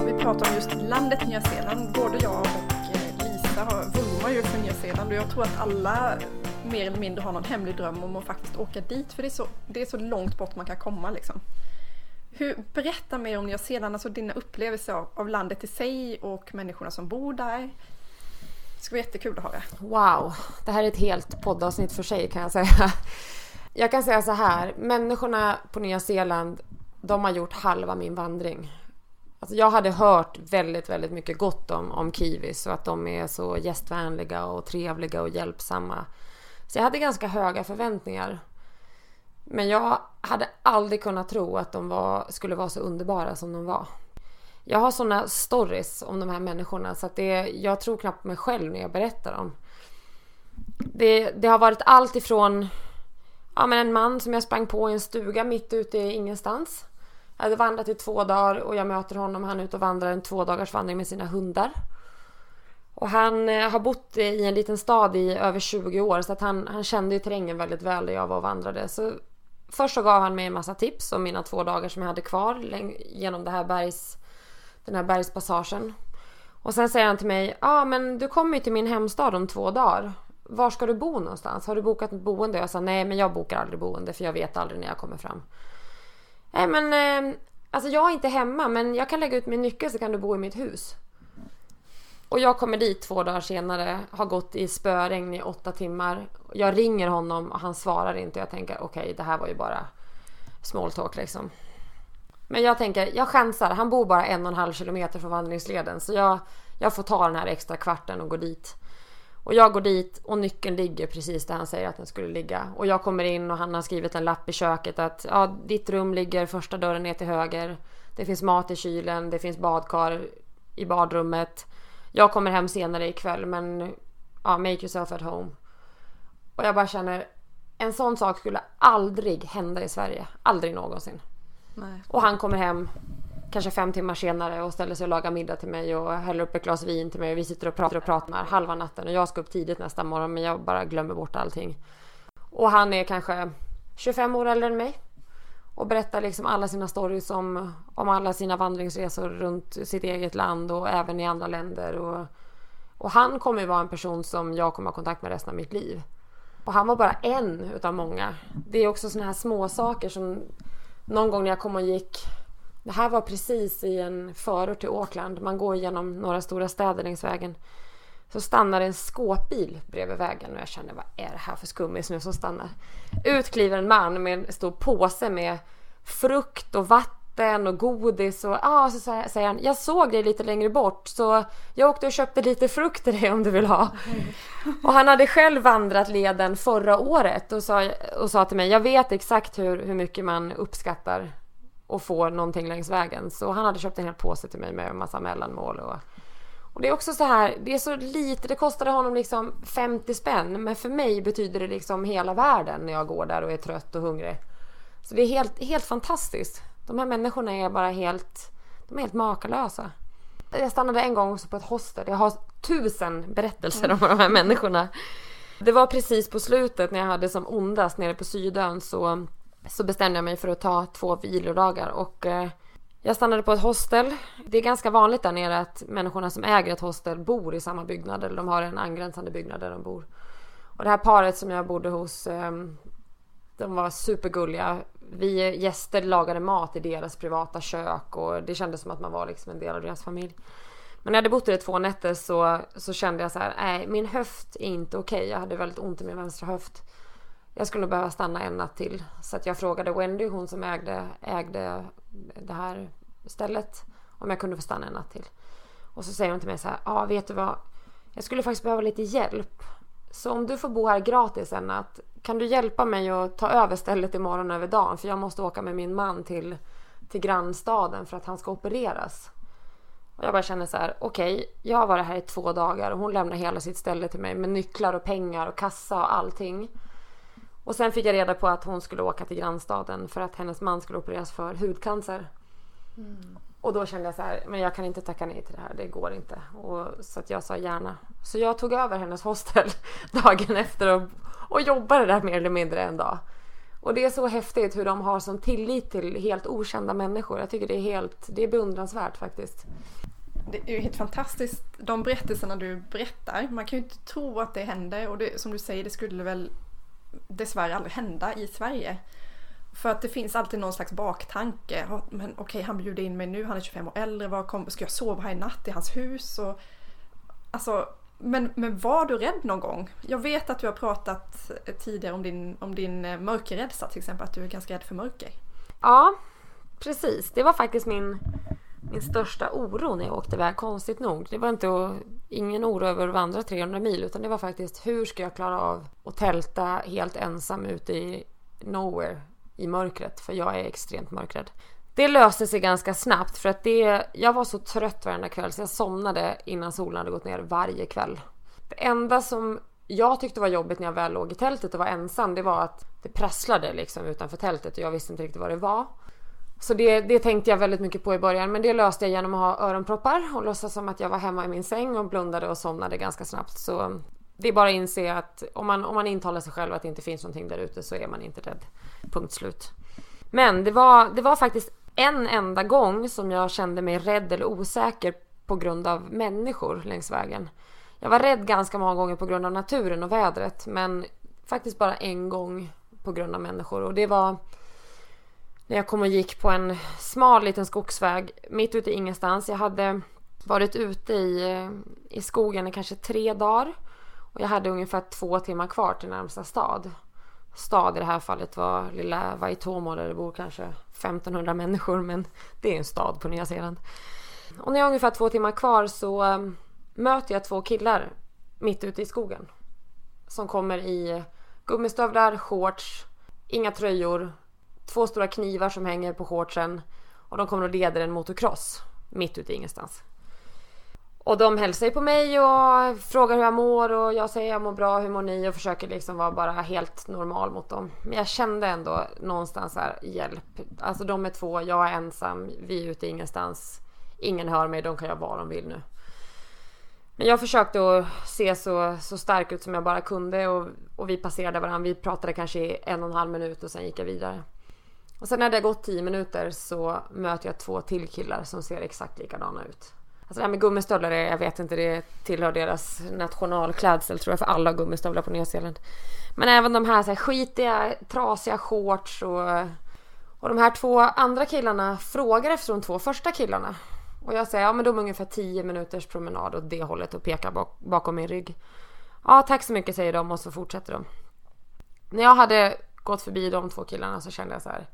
Om vi pratar om just landet Nya Zeeland, både jag och eh, Lisa vurmar ju för Nya Zeeland och jag tror att alla mer eller mindre har någon hemlig dröm om att faktiskt åka dit för det är så, det är så långt bort man kan komma liksom. Hur, berätta mer om Nya Zeeland, alltså dina upplevelser av, av landet i sig och människorna som bor där. Det ska bli jättekul att höra. Wow, det här är ett helt poddavsnitt för sig kan jag säga. Jag kan säga så här, människorna på Nya Zeeland, de har gjort halva min vandring. Alltså jag hade hört väldigt, väldigt mycket gott om, om kiwis och att de är så gästvänliga och trevliga och hjälpsamma. Så jag hade ganska höga förväntningar. Men jag hade aldrig kunnat tro att de var, skulle vara så underbara som de var. Jag har såna stories om de här människorna så att det, jag tror knappt mig själv när jag berättar dem. Det, det har varit allt ifrån ja, men en man som jag sprang på i en stuga mitt ute i ingenstans. Jag hade vandrat i två dagar och jag möter honom. Han är ute och vandrar en två dagars vandring med sina hundar. Och han eh, har bott i en liten stad i över 20 år så att han, han kände ju terrängen väldigt väl där jag var och vandrade. Så först så gav han mig en massa tips om mina två dagar som jag hade kvar genom det här bergs, den här bergspassagen. Och sen säger han till mig, ja ah, men du kommer ju till min hemstad om två dagar. Var ska du bo någonstans? Har du bokat ett boende? Jag sa nej men jag bokar aldrig boende för jag vet aldrig när jag kommer fram. Nej men eh, alltså jag är inte hemma men jag kan lägga ut min nyckel så kan du bo i mitt hus. Och jag kommer dit två dagar senare, har gått i spöregn i åtta timmar. Jag ringer honom och han svarar inte. Jag tänker okej, okay, det här var ju bara small talk liksom. Men jag tänker, jag chansar. Han bor bara en och en halv kilometer från vandringsleden. Så jag, jag får ta den här extra kvarten och gå dit. Och jag går dit och nyckeln ligger precis där han säger att den skulle ligga. Och jag kommer in och han har skrivit en lapp i köket att ja, ditt rum ligger första dörren ner till höger. Det finns mat i kylen, det finns badkar i badrummet. Jag kommer hem senare ikväll men ja, make yourself at home. Och jag bara känner en sån sak skulle aldrig hända i Sverige. Aldrig någonsin. Nej. Och han kommer hem kanske fem timmar senare och ställer sig och lagar middag till mig och häller upp ett glas vin till mig. Vi sitter och pratar och pratar halva natten och jag ska upp tidigt nästa morgon men jag bara glömmer bort allting. Och han är kanske 25 år äldre än mig och berättar liksom alla sina stories om, om alla sina vandringsresor runt sitt eget land och även i andra länder. Och, och han kommer ju vara en person som jag kommer ha kontakt med resten av mitt liv. Och han var bara en utav många. Det är också såna här små saker som någon gång när jag kom och gick det här var precis i en förort till Auckland. Man går genom några stora städer längs vägen. Så stannar en skåpbil bredvid vägen och jag känner vad är det här för skummis nu som stannar? Ut kliver en man med en stor påse med frukt och vatten och godis och ah, så säger han jag såg dig lite längre bort så jag åkte och köpte lite frukt till dig om du vill ha. Och han hade själv vandrat leden förra året och sa, och sa till mig jag vet exakt hur, hur mycket man uppskattar och få någonting längs vägen. Så han hade köpt en hel påse till mig med en massa mellanmål och och det är också så här, det är så lite, det kostade honom liksom 50 spänn men för mig betyder det liksom hela världen när jag går där och är trött och hungrig. Så det är helt, helt fantastiskt. De här människorna är bara helt, de är helt makalösa. Jag stannade en gång också på ett hostel. Jag har tusen berättelser om de här människorna. Det var precis på slutet när jag hade som ondast nere på Sydön så, så bestämde jag mig för att ta två vilodagar och eh, jag stannade på ett hostel. Det är ganska vanligt där nere att människorna som äger ett hostel bor i samma byggnad eller de har en angränsande byggnad där de bor. Och det här paret som jag bodde hos, ehm, de var supergulliga. Vi gäster lagade mat i deras privata kök och det kändes som att man var liksom en del av deras familj. Men när jag hade bott där i två nätter så, så kände jag så här, nej min höft är inte okej. Okay. Jag hade väldigt ont i min vänstra höft. Jag skulle nog behöva stanna en natt till. Så att jag frågade Wendy, hon som ägde, ägde det här stället, om jag kunde få stanna en natt till. Och så säger hon till mig så här, ja ah, vet du vad, jag skulle faktiskt behöva lite hjälp. Så om du får bo här gratis en natt, kan du hjälpa mig att ta över stället imorgon över dagen? För jag måste åka med min man till, till grannstaden för att han ska opereras. Och jag bara känner så här, okej, okay, jag har varit här i två dagar och hon lämnar hela sitt ställe till mig med nycklar och pengar och kassa och allting. Och sen fick jag reda på att hon skulle åka till grannstaden för att hennes man skulle opereras för hudcancer. Mm. Och då kände jag så här, men jag kan inte tacka nej till det här, det går inte. Och, så att jag sa gärna. Så jag tog över hennes hostel dagen efter och, och jobbade där mer eller mindre en dag. Och det är så häftigt hur de har sån tillit till helt okända människor. Jag tycker det är helt, det är beundransvärt faktiskt. Det är ju helt fantastiskt, de berättelserna du berättar. Man kan ju inte tro att det händer och det, som du säger, det skulle väl dessvärre aldrig hända i Sverige. För att det finns alltid någon slags baktanke. Men okej, okay, han bjuder in mig nu, han är 25 år äldre. Vad kom, ska jag sova här i natt i hans hus? Och, alltså, men, men var du rädd någon gång? Jag vet att du har pratat eh, tidigare om din, om din eh, mörkerrädsla till exempel, att du är ganska rädd för mörker. Ja, precis. Det var faktiskt min, min största oro när jag åkte iväg, konstigt nog. Det var inte ingen oro över att vandra 300 mil utan det var faktiskt hur ska jag klara av att tälta helt ensam ute i nowhere i mörkret för jag är extremt mörkrädd. Det löste sig ganska snabbt för att det, jag var så trött varenda kväll så jag somnade innan solen hade gått ner varje kväll. Det enda som jag tyckte var jobbigt när jag väl låg i tältet och var ensam det var att det prasslade liksom utanför tältet och jag visste inte riktigt vad det var. Så det, det tänkte jag väldigt mycket på i början men det löste jag genom att ha öronproppar och låtsas som att jag var hemma i min säng och blundade och somnade ganska snabbt. Så det är bara att inse att om man, om man intalar sig själv att det inte finns någonting där ute så är man inte rädd. Punkt slut. Men det var, det var faktiskt en enda gång som jag kände mig rädd eller osäker på grund av människor längs vägen. Jag var rädd ganska många gånger på grund av naturen och vädret men faktiskt bara en gång på grund av människor och det var när jag kom och gick på en smal liten skogsväg mitt ute i ingenstans. Jag hade varit ute i, i skogen i kanske tre dagar och jag hade ungefär två timmar kvar till närmsta stad. Stad i det här fallet var lilla Vaitomo där det bor kanske 1500 människor men det är en stad på Nya Zeeland. Och när jag har ungefär två timmar kvar så ehm, möter jag två killar mitt ute i skogen. Som kommer i gummistövlar, shorts, inga tröjor, två stora knivar som hänger på shortsen och de kommer och leder en motocross mitt ute i ingenstans. Och de hälsar ju på mig och frågar hur jag mår och jag säger jag mår bra, hur mår ni? Och försöker liksom vara bara helt normal mot dem. Men jag kände ändå någonstans här, hjälp. Alltså de är två, jag är ensam, vi är ute ingenstans. Ingen hör mig, de kan göra vad de vill nu. Men jag försökte att se så, så stark ut som jag bara kunde och, och vi passerade varandra. Vi pratade kanske i en och en halv minut och sen gick jag vidare. Och sen när det har gått tio minuter så möter jag två till killar som ser exakt likadana ut. Alltså det här med gummistövlar, jag vet inte, det tillhör deras nationalklädsel tror jag för alla gummistövlar på Nya Zeeland. Men även de här, så här skitiga, trasiga shorts och, och de här två andra killarna frågar efter de två första killarna. Och jag säger, ja men de är ungefär 10 minuters promenad åt det hållet och pekar bak, bakom min rygg. Ja tack så mycket säger de och så fortsätter de. När jag hade gått förbi de två killarna så kände jag så här.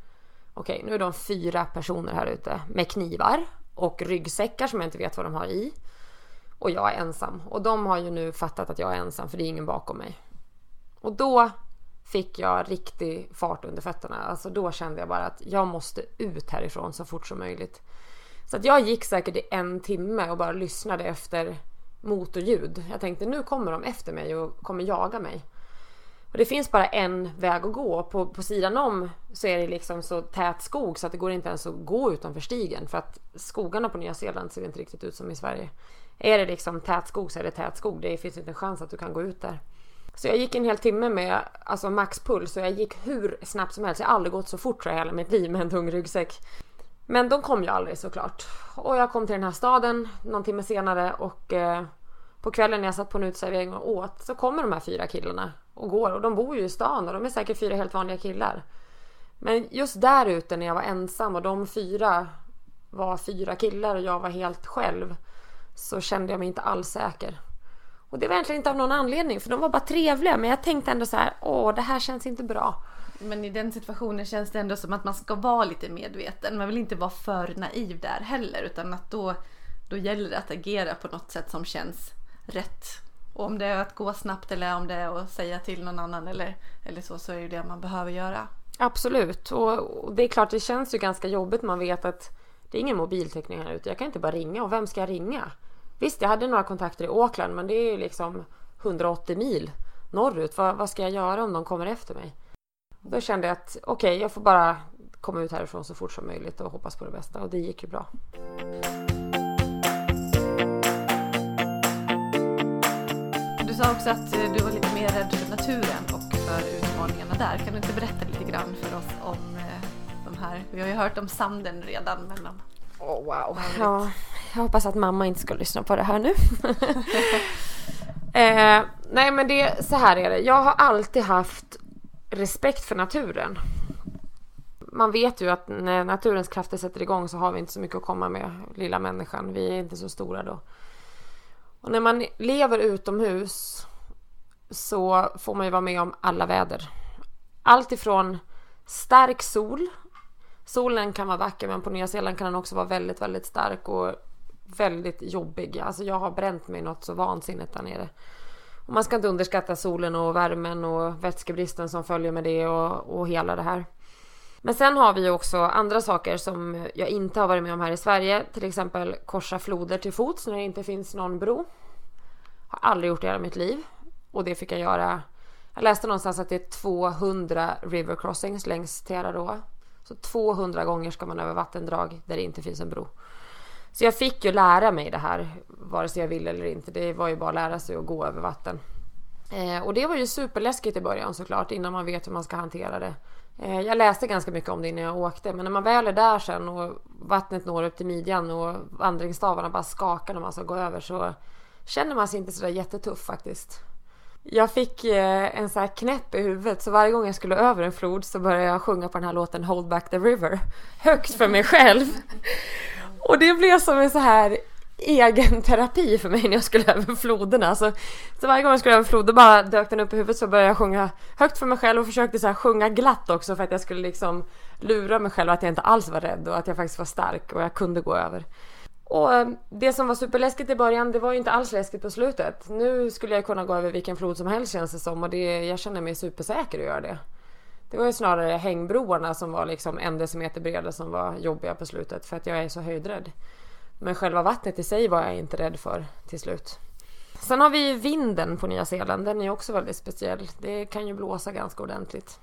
Okej, nu är de fyra personer här ute med knivar och ryggsäckar som jag inte vet vad de har i. Och jag är ensam. Och de har ju nu fattat att jag är ensam för det är ingen bakom mig. Och då fick jag riktig fart under fötterna. Alltså då kände jag bara att jag måste ut härifrån så fort som möjligt. Så att jag gick säkert i en timme och bara lyssnade efter motorljud. Jag tänkte nu kommer de efter mig och kommer jaga mig. Och det finns bara en väg att gå. På, på sidan om så är det liksom så tät skog så att det går inte ens att gå utanför stigen. För att skogarna på Nya Zeeland ser inte riktigt ut som i Sverige. Är det liksom tät skog så är det tät skog. Det finns inte en chans att du kan gå ut där. Så jag gick en hel timme med alltså maxpuls och jag gick hur snabbt som helst. Jag har aldrig gått så fort tror jag hela mitt liv med en tung ryggsäck. Men de kom ju aldrig såklart. Och jag kom till den här staden någon timme senare och eh, på kvällen när jag satt på en uteservering och åt så kommer de här fyra killarna och går och de bor ju i stan och de är säkert fyra helt vanliga killar. Men just där ute när jag var ensam och de fyra var fyra killar och jag var helt själv så kände jag mig inte alls säker. Och det var egentligen inte av någon anledning för de var bara trevliga men jag tänkte ändå så här, åh det här känns inte bra. Men i den situationen känns det ändå som att man ska vara lite medveten. Man vill inte vara för naiv där heller utan att då, då gäller det att agera på något sätt som känns rätt. Och om det är att gå snabbt eller om det är att säga till någon annan eller, eller så, så är det det man behöver göra. Absolut, och, och det är klart det känns ju ganska jobbigt. Man vet att det är ingen mobiltäckning här ute. Jag kan inte bara ringa och vem ska jag ringa? Visst, jag hade några kontakter i Auckland men det är ju liksom 180 mil norrut. Vad, vad ska jag göra om de kommer efter mig? Då kände jag att okej, okay, jag får bara komma ut härifrån så fort som möjligt och hoppas på det bästa och det gick ju bra. Du sa också att eh, du var lite mer rädd för naturen och för utmaningarna där. Kan du inte berätta lite grann för oss om eh, de här? Vi har ju hört om sanden redan men om Oh, wow. Ja, jag hoppas att mamma inte ska lyssna på det här nu. eh, nej men det, så här är det. Jag har alltid haft respekt för naturen. Man vet ju att när naturens krafter sätter igång så har vi inte så mycket att komma med, lilla människan. Vi är inte så stora då. Och när man lever utomhus så får man ju vara med om alla väder. Allt ifrån stark sol. Solen kan vara vacker men på Nya Zeeland kan den också vara väldigt, väldigt stark och väldigt jobbig. Alltså jag har bränt mig något så vansinnigt där nere. Och man ska inte underskatta solen och värmen och vätskebristen som följer med det och, och hela det här. Men sen har vi ju också andra saker som jag inte har varit med om här i Sverige. Till exempel korsa floder till fots när det inte finns någon bro. Har aldrig gjort det i hela mitt liv. Och det fick jag göra. Jag läste någonstans att det är 200 river crossings längs Teraroa. Så 200 gånger ska man över vattendrag där det inte finns en bro. Så jag fick ju lära mig det här, vare sig jag ville eller inte. Det var ju bara att lära sig att gå över vatten. Eh, och det var ju superläskigt i början såklart, innan man vet hur man ska hantera det. Eh, jag läste ganska mycket om det innan jag åkte, men när man väl är där sen och vattnet når upp till midjan och vandringsstavarna bara skakar när man ska gå över så känner man sig inte sådär jättetuff faktiskt. Jag fick eh, en sån här knäpp i huvudet så varje gång jag skulle över en flod så började jag sjunga på den här låten Hold back the river högt för mig själv. Och det blev som en så här egen terapi för mig när jag skulle över floderna. Så, så varje gång jag skulle över floden bara dök den upp i huvudet så började jag sjunga högt för mig själv och försökte så här sjunga glatt också för att jag skulle liksom lura mig själv att jag inte alls var rädd och att jag faktiskt var stark och jag kunde gå över. Och eh, det som var superläskigt i början, det var ju inte alls läskigt på slutet. Nu skulle jag kunna gå över vilken flod som helst känns det som och det, jag känner mig supersäker att göra det. Det var ju snarare hängbroarna som var liksom en decimeter breda som var jobbiga på slutet för att jag är så höjdrädd. Men själva vattnet i sig var jag inte rädd för till slut. Sen har vi vinden på Nya Zeeland. Den är också väldigt speciell. Det kan ju blåsa ganska ordentligt.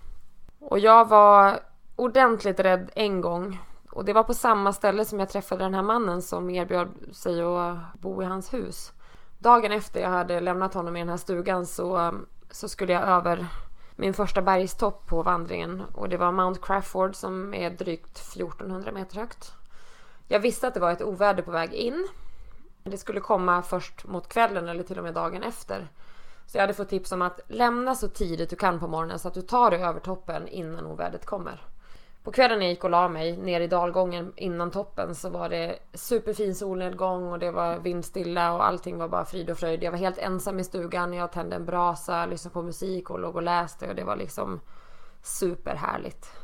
Och jag var ordentligt rädd en gång. Och det var på samma ställe som jag träffade den här mannen som erbjöd sig att bo i hans hus. Dagen efter jag hade lämnat honom i den här stugan så, så skulle jag över min första bergstopp på vandringen och det var Mount Crawford som är drygt 1400 meter högt. Jag visste att det var ett oväder på väg in. Det skulle komma först mot kvällen eller till och med dagen efter. Så jag hade fått tips om att lämna så tidigt du kan på morgonen så att du tar dig över toppen innan ovädret kommer. På kvällen när jag gick och la mig ner i dalgången innan toppen så var det superfin solnedgång och det var vindstilla och allting var bara frid och fröjd. Jag var helt ensam i stugan. Jag tände en brasa, lyssnade på musik och låg och läste och det var liksom superhärligt.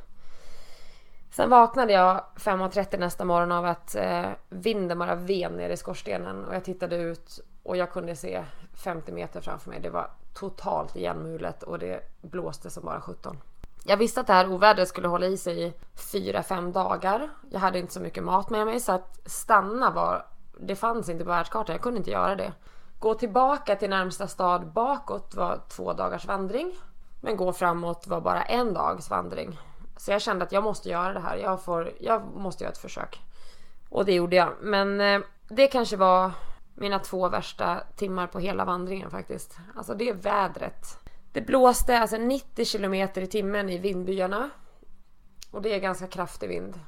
Sen vaknade jag 5.30 nästa morgon av att eh, vinden bara ven ner i skorstenen och jag tittade ut och jag kunde se 50 meter framför mig. Det var totalt igenmulet och det blåste som bara 17. Jag visste att det här ovädret skulle hålla i sig i 4-5 dagar. Jag hade inte så mycket mat med mig så att stanna var... Det fanns inte på världskartan, jag kunde inte göra det. Gå tillbaka till närmsta stad bakåt var två dagars vandring. Men gå framåt var bara en dags vandring. Så jag kände att jag måste göra det här. Jag, får, jag måste göra ett försök. Och det gjorde jag. Men eh, det kanske var mina två värsta timmar på hela vandringen faktiskt. Alltså det är vädret. Det blåste alltså 90 kilometer i timmen i vindbyarna. Och det är ganska kraftig vind.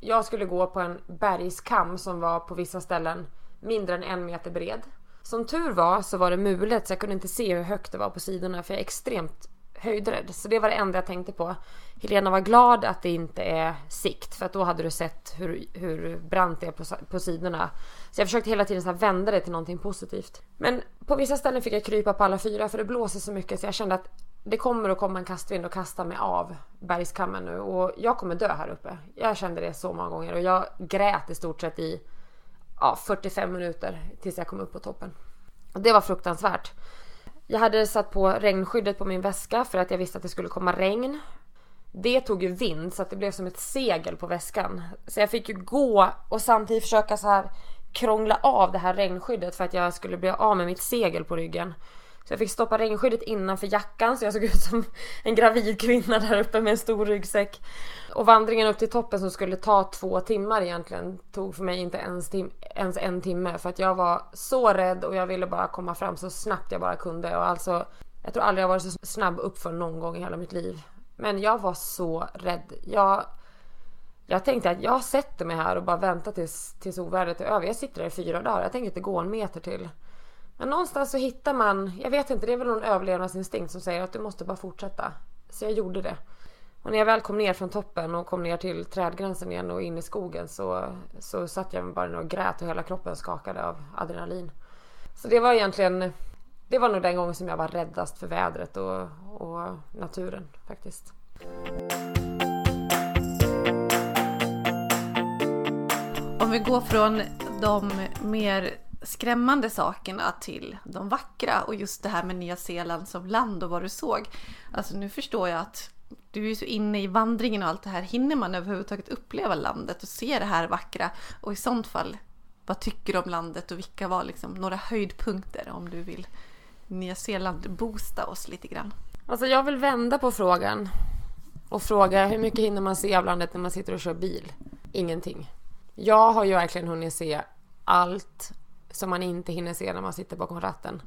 Jag skulle gå på en bergskam som var på vissa ställen mindre än en meter bred. Som tur var så var det mulet så jag kunde inte se hur högt det var på sidorna för jag är extremt höjdrädd. Så det var det enda jag tänkte på. Helena var glad att det inte är sikt för att då hade du sett hur, hur brant det är på, på sidorna. Så jag försökte hela tiden så vända det till någonting positivt. Men på vissa ställen fick jag krypa på alla fyra för det blåser så mycket så jag kände att det kommer att komma en kastvind och kasta mig av bergskammen nu och jag kommer dö här uppe. Jag kände det så många gånger och jag grät i stort sett i ja, 45 minuter tills jag kom upp på toppen. Och det var fruktansvärt. Jag hade satt på regnskyddet på min väska för att jag visste att det skulle komma regn. Det tog ju vind så att det blev som ett segel på väskan. Så jag fick ju gå och samtidigt försöka så här krångla av det här regnskyddet för att jag skulle bli av med mitt segel på ryggen. Så jag fick stoppa regnskyddet innanför jackan så jag såg ut som en gravid kvinna där uppe med en stor ryggsäck. Och vandringen upp till toppen som skulle ta två timmar egentligen tog för mig inte ens, tim ens en timme för att jag var så rädd och jag ville bara komma fram så snabbt jag bara kunde och alltså jag tror aldrig jag varit så snabb uppför någon gång i hela mitt liv. Men jag var så rädd. Jag, jag tänkte att jag sätter mig här och bara väntar tills, tills ovädret är över. Jag sitter där i fyra dagar. Jag tänker inte gå en meter till. Men någonstans så hittar man, jag vet inte, det är väl någon överlevnadsinstinkt som säger att du måste bara fortsätta. Så jag gjorde det. Och när jag väl kom ner från toppen och kom ner till trädgränsen igen och in i skogen så, så satt jag bara och grät och hela kroppen skakade av adrenalin. Så det var egentligen, det var nog den gången som jag var räddast för vädret och, och naturen faktiskt. Om vi går från de mer skrämmande sakerna till de vackra och just det här med Nya Zeeland som land och vad du såg. Alltså nu förstår jag att du är så inne i vandringen och allt det här. Hinner man överhuvudtaget uppleva landet och se det här vackra? Och i sånt fall, vad tycker du om landet och vilka var liksom några höjdpunkter om du vill Nya Zeeland boosta oss lite grann? Alltså jag vill vända på frågan och fråga hur mycket hinner man se av landet när man sitter och kör bil? Ingenting. Jag har ju verkligen hunnit se allt som man inte hinner se när man sitter bakom ratten.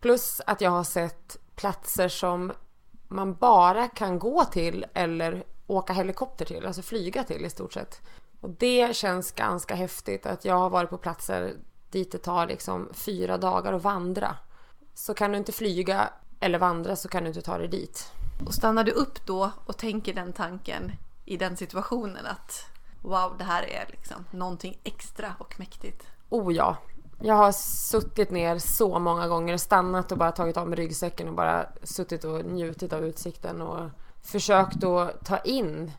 Plus att jag har sett platser som man bara kan gå till eller åka helikopter till, alltså flyga till i stort sett. Och det känns ganska häftigt att jag har varit på platser dit det tar liksom fyra dagar att vandra. Så kan du inte flyga eller vandra så kan du inte ta dig dit. Och stannar du upp då och tänker den tanken i den situationen att wow, det här är liksom någonting extra och mäktigt? Oh ja. Jag har suttit ner så många gånger, stannat och bara tagit av mig ryggsäcken och bara suttit och njutit av utsikten och försökt att ta in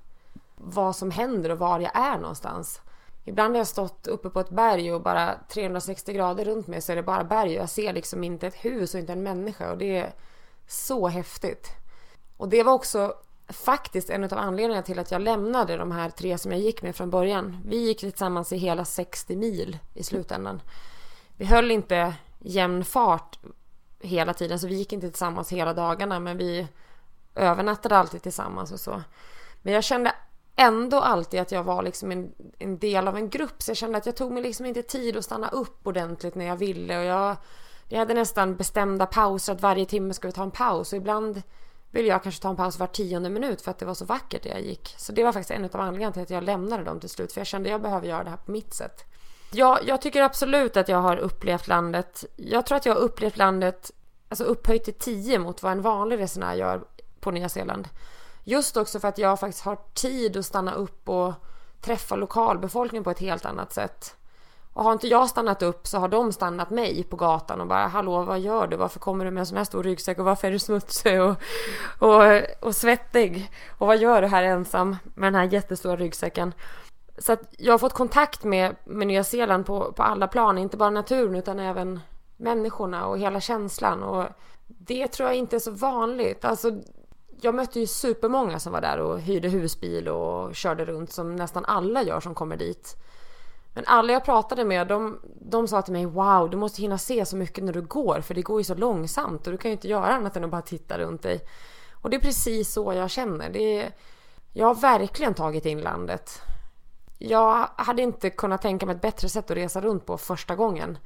vad som händer och var jag är någonstans. Ibland har jag stått uppe på ett berg och bara 360 grader runt mig så är det bara berg och jag ser liksom inte ett hus och inte en människa och det är så häftigt. Och det var också faktiskt en av anledningarna till att jag lämnade de här tre som jag gick med från början. Vi gick tillsammans i hela 60 mil i slutändan. Vi höll inte jämn fart hela tiden så vi gick inte tillsammans hela dagarna men vi övernattade alltid tillsammans och så. Men jag kände ändå alltid att jag var liksom en, en, del av en grupp så jag kände att jag tog mig liksom inte tid att stanna upp ordentligt när jag ville och jag, jag hade nästan bestämda pauser att varje timme skulle ta en paus och ibland ville jag kanske ta en paus var tionde minut för att det var så vackert där jag gick. Så det var faktiskt en av anledningarna till att jag lämnade dem till slut för jag kände att jag behöver göra det här på mitt sätt. Ja, jag tycker absolut att jag har upplevt landet. Jag tror att jag har upplevt landet alltså upphöjt till 10 mot vad en vanlig resenär gör på Nya Zeeland. Just också för att jag faktiskt har tid att stanna upp och träffa lokalbefolkningen på ett helt annat sätt. Och har inte jag stannat upp så har de stannat mig på gatan och bara Hallå vad gör du? Varför kommer du med en sån här stor ryggsäck och varför är du smutsig och, och, och svettig? Och vad gör du här ensam med den här jättestora ryggsäcken? Så att jag har fått kontakt med, med Nya Zeeland på, på alla plan, inte bara naturen utan även människorna och hela känslan och det tror jag inte är så vanligt. Alltså jag mötte ju supermånga som var där och hyrde husbil och körde runt som nästan alla gör som kommer dit. Men alla jag pratade med, de, de sa till mig Wow, du måste hinna se så mycket när du går för det går ju så långsamt och du kan ju inte göra annat än att bara titta runt dig. Och det är precis så jag känner. Det är, jag har verkligen tagit in landet. Jag hade inte kunnat tänka mig ett bättre sätt att resa runt på första gången.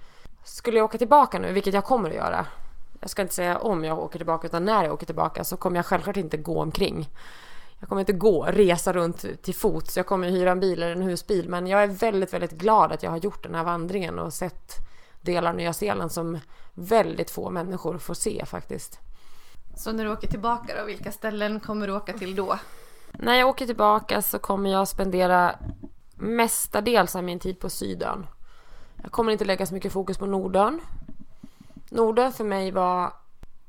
Skulle jag åka tillbaka nu, vilket jag kommer att göra, jag ska inte säga om jag åker tillbaka utan när jag åker tillbaka så kommer jag självklart inte gå omkring. Jag kommer inte gå, resa runt till fots. Jag kommer hyra en bil eller en husbil. Men jag är väldigt, väldigt glad att jag har gjort den här vandringen och sett delar av Nya Zeeland som väldigt få människor får se faktiskt. Så när du åker tillbaka då, vilka ställen kommer du åka till då? När jag åker tillbaka så kommer jag spendera mestadels av min tid på Sydön. Jag kommer inte lägga så mycket fokus på Nordön Nordön för mig var...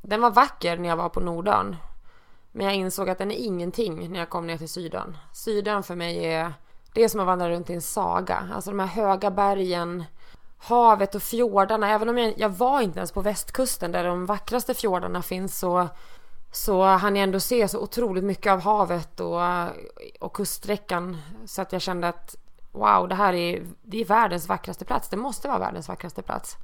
Den var vacker när jag var på Nordön. Men jag insåg att den är ingenting när jag kom ner till Sydön. Sydön för mig är... Det är som att vandra runt i en saga. Alltså de här höga bergen, havet och fjordarna. Även om jag, jag var inte ens på västkusten där de vackraste fjordarna finns så, så hann jag ändå se så otroligt mycket av havet och, och kuststräckan. Så att jag kände att wow, det här är, det är världens vackraste plats. Det måste vara världens vackraste plats.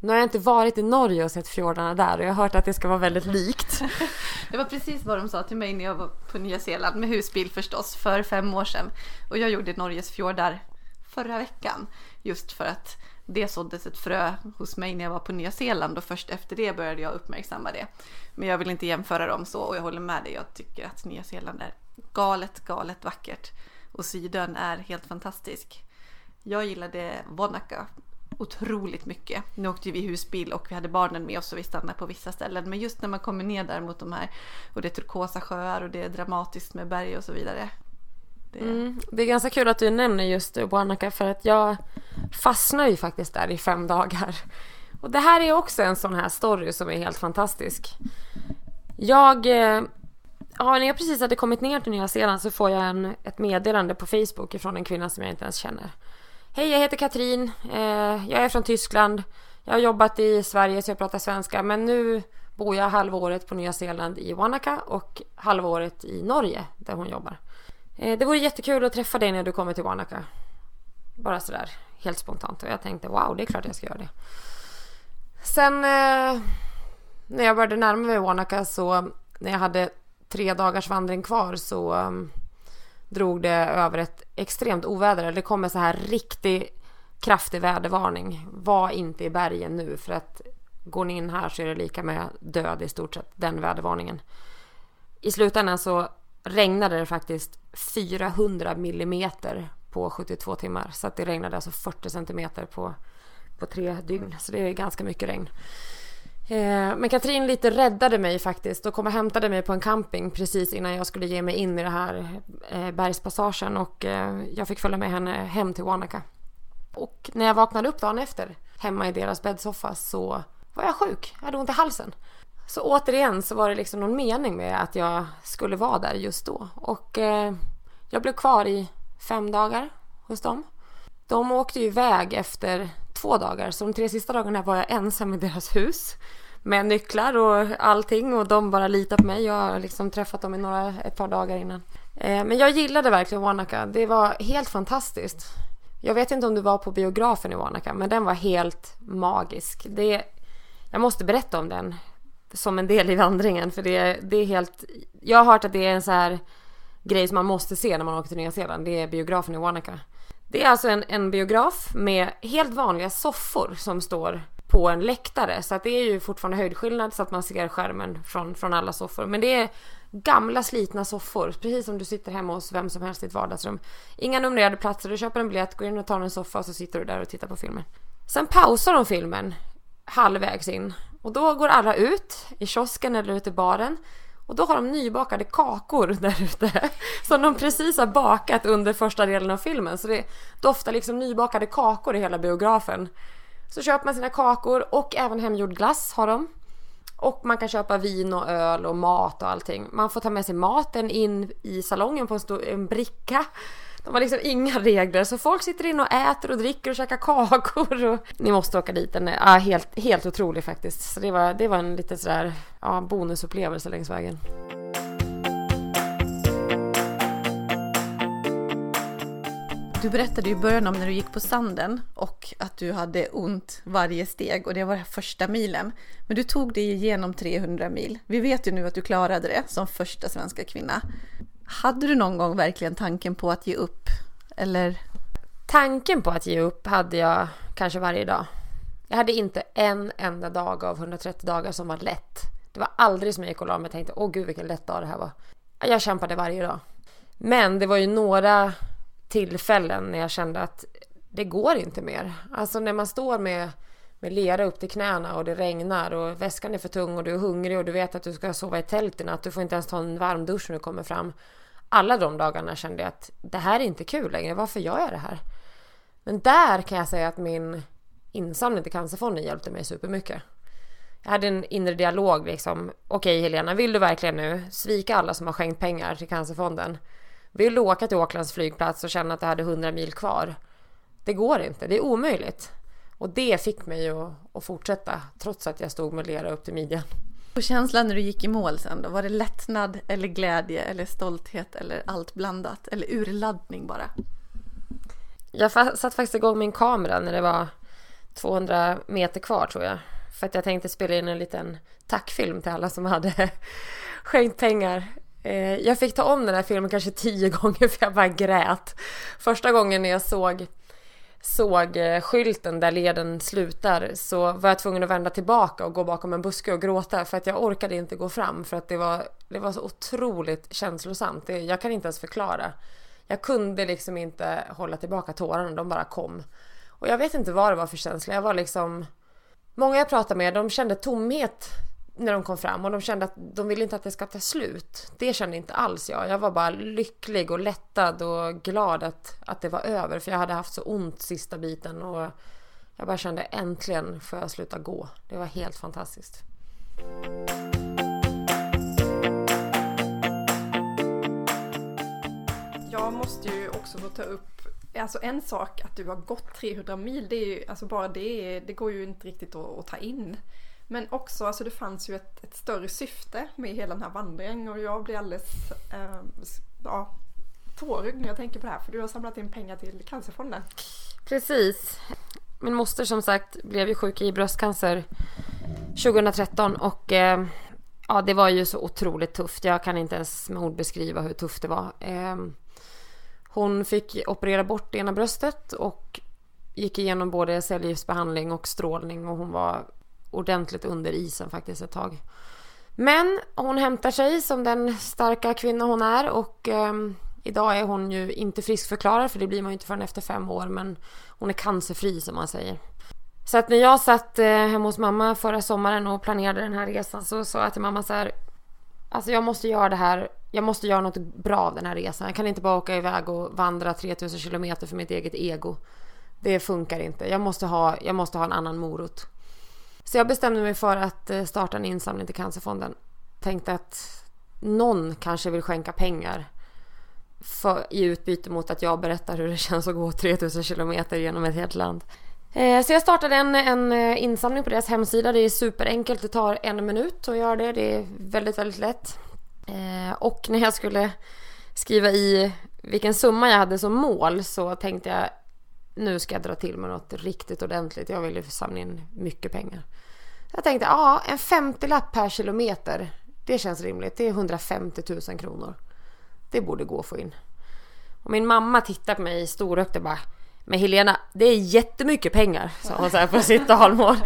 Nu har jag inte varit i Norge och sett fjordarna där och jag har hört att det ska vara väldigt likt. Det var precis vad de sa till mig när jag var på Nya Zeeland med husbil förstås för fem år sedan. Och jag gjorde Norges fjordar förra veckan just för att det såddes ett frö hos mig när jag var på Nya Zeeland och först efter det började jag uppmärksamma det. Men jag vill inte jämföra dem så och jag håller med dig. Jag tycker att Nya Zeeland är galet, galet vackert och Sydön är helt fantastisk. Jag gillade Wanaka otroligt mycket. Nu åkte vi husbil och vi hade barnen med oss och vi stannade på vissa ställen. Men just när man kommer ner där mot de här och det är turkosa sjöar och det är dramatiskt med berg och så vidare. Det... Mm, det är ganska kul att du nämner just Wanaka för att jag fastnade ju faktiskt där i fem dagar. Och det här är också en sån här story som är helt fantastisk. Jag eh, Ja, när jag precis hade kommit ner till Nya Zeeland så får jag en, ett meddelande på Facebook från en kvinna som jag inte ens känner. Hej, jag heter Katrin. Eh, jag är från Tyskland. Jag har jobbat i Sverige så jag pratar svenska men nu bor jag halvåret på Nya Zeeland i Wanaka och halvåret i Norge där hon jobbar. Eh, det vore jättekul att träffa dig när du kommer till Wanaka. Bara sådär helt spontant och jag tänkte wow, det är klart jag ska göra det. Sen eh, när jag började närma mig Wanaka så när jag hade tre dagars vandring kvar så um, drog det över ett extremt oväder. Det kom en så här riktig kraftig vädervarning. Var inte i bergen nu för att går ni in här så är det lika med död i stort sett, den vädervarningen. I slutändan så regnade det faktiskt 400 millimeter på 72 timmar. Så att det regnade alltså 40 centimeter på, på tre dygn. Så det är ganska mycket regn. Eh, men Katrin lite räddade mig faktiskt och kom och hämtade mig på en camping precis innan jag skulle ge mig in i den här eh, bergspassagen och eh, jag fick följa med henne hem till Wanaka. Och när jag vaknade upp dagen efter hemma i deras bäddsoffa så var jag sjuk. Jag hade ont i halsen. Så återigen så var det liksom någon mening med att jag skulle vara där just då. Och eh, jag blev kvar i fem dagar hos dem. De åkte ju iväg efter två dagar, så de tre sista dagarna var jag ensam i deras hus. Med nycklar och allting och de bara litade på mig. Jag har liksom träffat dem i några, ett par dagar innan. Eh, men jag gillade verkligen Wanaka. Det var helt fantastiskt. Jag vet inte om du var på biografen i Wanaka, men den var helt magisk. Det, jag måste berätta om den som en del i vandringen, för det, det är helt... Jag har hört att det är en så här grej som man måste se när man åker till Nya Zeeland. Det är biografen i Wanaka. Det är alltså en, en biograf med helt vanliga soffor som står på en läktare. Så att det är ju fortfarande höjdskillnad så att man ser skärmen från, från alla soffor. Men det är gamla slitna soffor, precis som du sitter hemma hos vem som helst i ett vardagsrum. Inga numrerade platser, du köper en biljett, går in och tar en soffa och så sitter du där och tittar på filmen. Sen pausar de filmen halvvägs in och då går alla ut i kiosken eller ut i baren och då har de nybakade kakor där ute som de precis har bakat under första delen av filmen. Så det doftar liksom nybakade kakor i hela biografen. Så köper man sina kakor och även hemgjord glass har de. Och man kan köpa vin och öl och mat och allting. Man får ta med sig maten in i salongen på en, stor, en bricka. De har liksom inga regler så folk sitter inne och äter och dricker och käkar kakor. Och... Ni måste åka dit. Den är ja, helt, helt otrolig faktiskt. Så det var, det var en liten sådär ja, bonusupplevelse längs vägen. Du berättade i början om när du gick på sanden och att du hade ont varje steg och det var första milen. Men du tog dig igenom 300 mil. Vi vet ju nu att du klarade det som första svenska kvinna. Hade du någon gång verkligen tanken på att ge upp? Eller? Tanken på att ge upp hade jag kanske varje dag. Jag hade inte en enda dag av 130 dagar som var lätt. Det var aldrig som jag gick och la mig och tänkte åh gud vilken lätt dag det här var. Jag kämpade varje dag. Men det var ju några tillfällen när jag kände att det går inte mer. Alltså när man står med, med lera upp till knäna och det regnar och väskan är för tung och du är hungrig och du vet att du ska sova i tält i natt. Du får inte ens ta en varm dusch när du kommer fram. Alla de dagarna kände jag att det här är inte kul längre. Varför gör jag det här? Men där kan jag säga att min insamling till Cancerfonden hjälpte mig supermycket. Jag hade en inre dialog liksom. Okej Helena, vill du verkligen nu svika alla som har skänkt pengar till Cancerfonden? Vill du åka till Åklands flygplats och känna att du hade 100 mil kvar? Det går inte, det är omöjligt. Och det fick mig att, att fortsätta trots att jag stod med lera upp till midjan. Och känslan när du gick i mål sen då? Var det lättnad eller glädje eller stolthet eller allt blandat? Eller urladdning bara? Jag satte faktiskt igång min kamera när det var 200 meter kvar tror jag. För att jag tänkte spela in en liten tackfilm till alla som hade skänkt pengar. Eh, jag fick ta om den här filmen kanske tio gånger för jag bara grät. Första gången när jag såg, såg eh, skylten där leden slutar så var jag tvungen att vända tillbaka och gå bakom en buske och gråta för att jag orkade inte gå fram för att det var, det var så otroligt känslosamt. Det, jag kan inte ens förklara. Jag kunde liksom inte hålla tillbaka tårarna, de bara kom. Och jag vet inte vad det var för känsla. Jag var liksom... Många jag pratade med, de kände tomhet när de kom fram och de kände att de ville inte att det ska ta slut. Det kände inte alls jag. Jag var bara lycklig och lättad och glad att, att det var över för jag hade haft så ont sista biten och jag bara kände äntligen får jag sluta gå. Det var helt fantastiskt. Jag måste ju också få ta upp Alltså en sak att du har gått 300 mil, det är ju, alltså bara det, det går ju inte riktigt att, att ta in. Men också, alltså det fanns ju ett, ett, större syfte med hela den här vandringen och jag blir alldeles eh, ja, tårögd när jag tänker på det här för du har samlat in pengar till Cancerfonden. Precis. Min moster som sagt blev ju sjuk i bröstcancer 2013 och eh, ja, det var ju så otroligt tufft. Jag kan inte ens med ord beskriva hur tufft det var. Eh, hon fick operera bort ena bröstet och gick igenom både cellgiftsbehandling och strålning och hon var ordentligt under isen faktiskt ett tag. Men hon hämtar sig som den starka kvinna hon är och eh, idag är hon ju inte friskförklarad för det blir man ju inte förrän efter fem år men hon är cancerfri som man säger. Så att när jag satt eh, hemma hos mamma förra sommaren och planerade den här resan så sa jag till mamma så här Alltså jag måste göra det här, jag måste göra något bra av den här resan. Jag kan inte bara åka iväg och vandra 3000 kilometer för mitt eget ego. Det funkar inte. Jag måste ha, jag måste ha en annan morot. Så jag bestämde mig för att eh, starta en insamling till Cancerfonden. Tänkte att någon kanske vill skänka pengar för, i utbyte mot att jag berättar hur det känns att gå 3000 kilometer genom ett helt land. Eh, så jag startade en, en eh, insamling på deras hemsida. Det är superenkelt. Det tar en minut att göra det. Det är väldigt, väldigt lätt. Och när jag skulle skriva i vilken summa jag hade som mål så tänkte jag nu ska jag dra till med något riktigt ordentligt. Jag vill ju samla in mycket pengar. Jag tänkte, ja, en 50-lapp per kilometer. Det känns rimligt. Det är 150 000 kronor. Det borde gå att få in. Och min mamma tittar på mig storögt och bara Men Helena, det är jättemycket pengar, sa hon så här på sitt dalmål.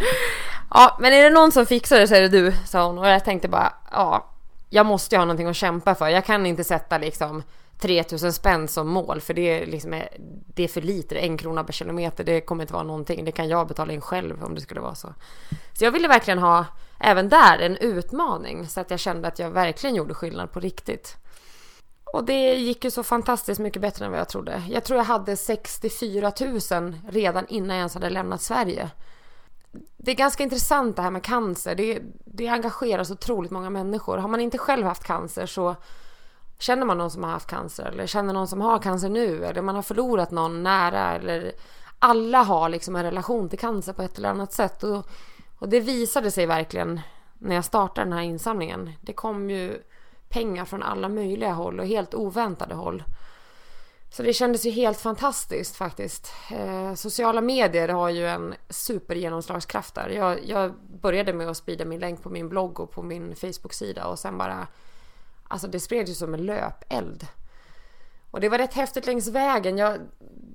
Ja, men är det någon som fixar det så är det du, sa hon. Och jag tänkte bara, ja, jag måste ju ha någonting att kämpa för. Jag kan inte sätta liksom 3000 spänn som mål för det är, liksom, eh, det är för lite, en krona per kilometer, det kommer inte vara någonting. Det kan jag betala in själv om det skulle vara så. Så jag ville verkligen ha, även där, en utmaning så att jag kände att jag verkligen gjorde skillnad på riktigt. Och det gick ju så fantastiskt mycket bättre än vad jag trodde. Jag tror jag hade 64 000 redan innan jag ens hade lämnat Sverige. Det är ganska intressant det här med cancer. Det, det engagerar så otroligt många människor. Har man inte själv haft cancer så Känner man någon som har haft cancer eller känner någon som har cancer nu eller man har förlorat någon nära eller alla har liksom en relation till cancer på ett eller annat sätt och, och det visade sig verkligen när jag startade den här insamlingen. Det kom ju pengar från alla möjliga håll och helt oväntade håll. Så det kändes ju helt fantastiskt faktiskt. Eh, sociala medier har ju en supergenomslagskraft där. Jag, jag började med att sprida min länk på min blogg och på min Facebook-sida och sen bara Alltså det spreds ju som en löpeld. Och det var rätt häftigt längs vägen. Jag,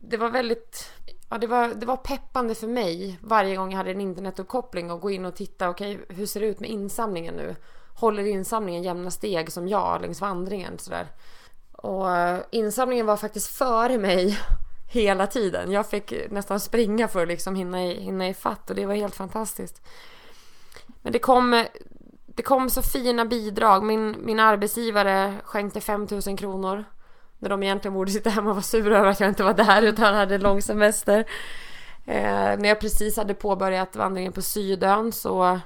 det var väldigt... Ja, det var, det var peppande för mig varje gång jag hade en internetuppkoppling och gå in och titta. Okej, okay, hur ser det ut med insamlingen nu? Håller insamlingen jämna steg som jag längs vandringen? Sådär. Och eh, insamlingen var faktiskt före mig hela tiden. Jag fick nästan springa för att liksom hinna, i, hinna i fatt och det var helt fantastiskt. Men det kom det kom så fina bidrag. Min, min arbetsgivare skänkte 5000 kronor. När de egentligen borde sitta hemma och vara sura över att jag inte var där utan hade lång semester. Eh, när jag precis hade påbörjat vandringen på Sydön så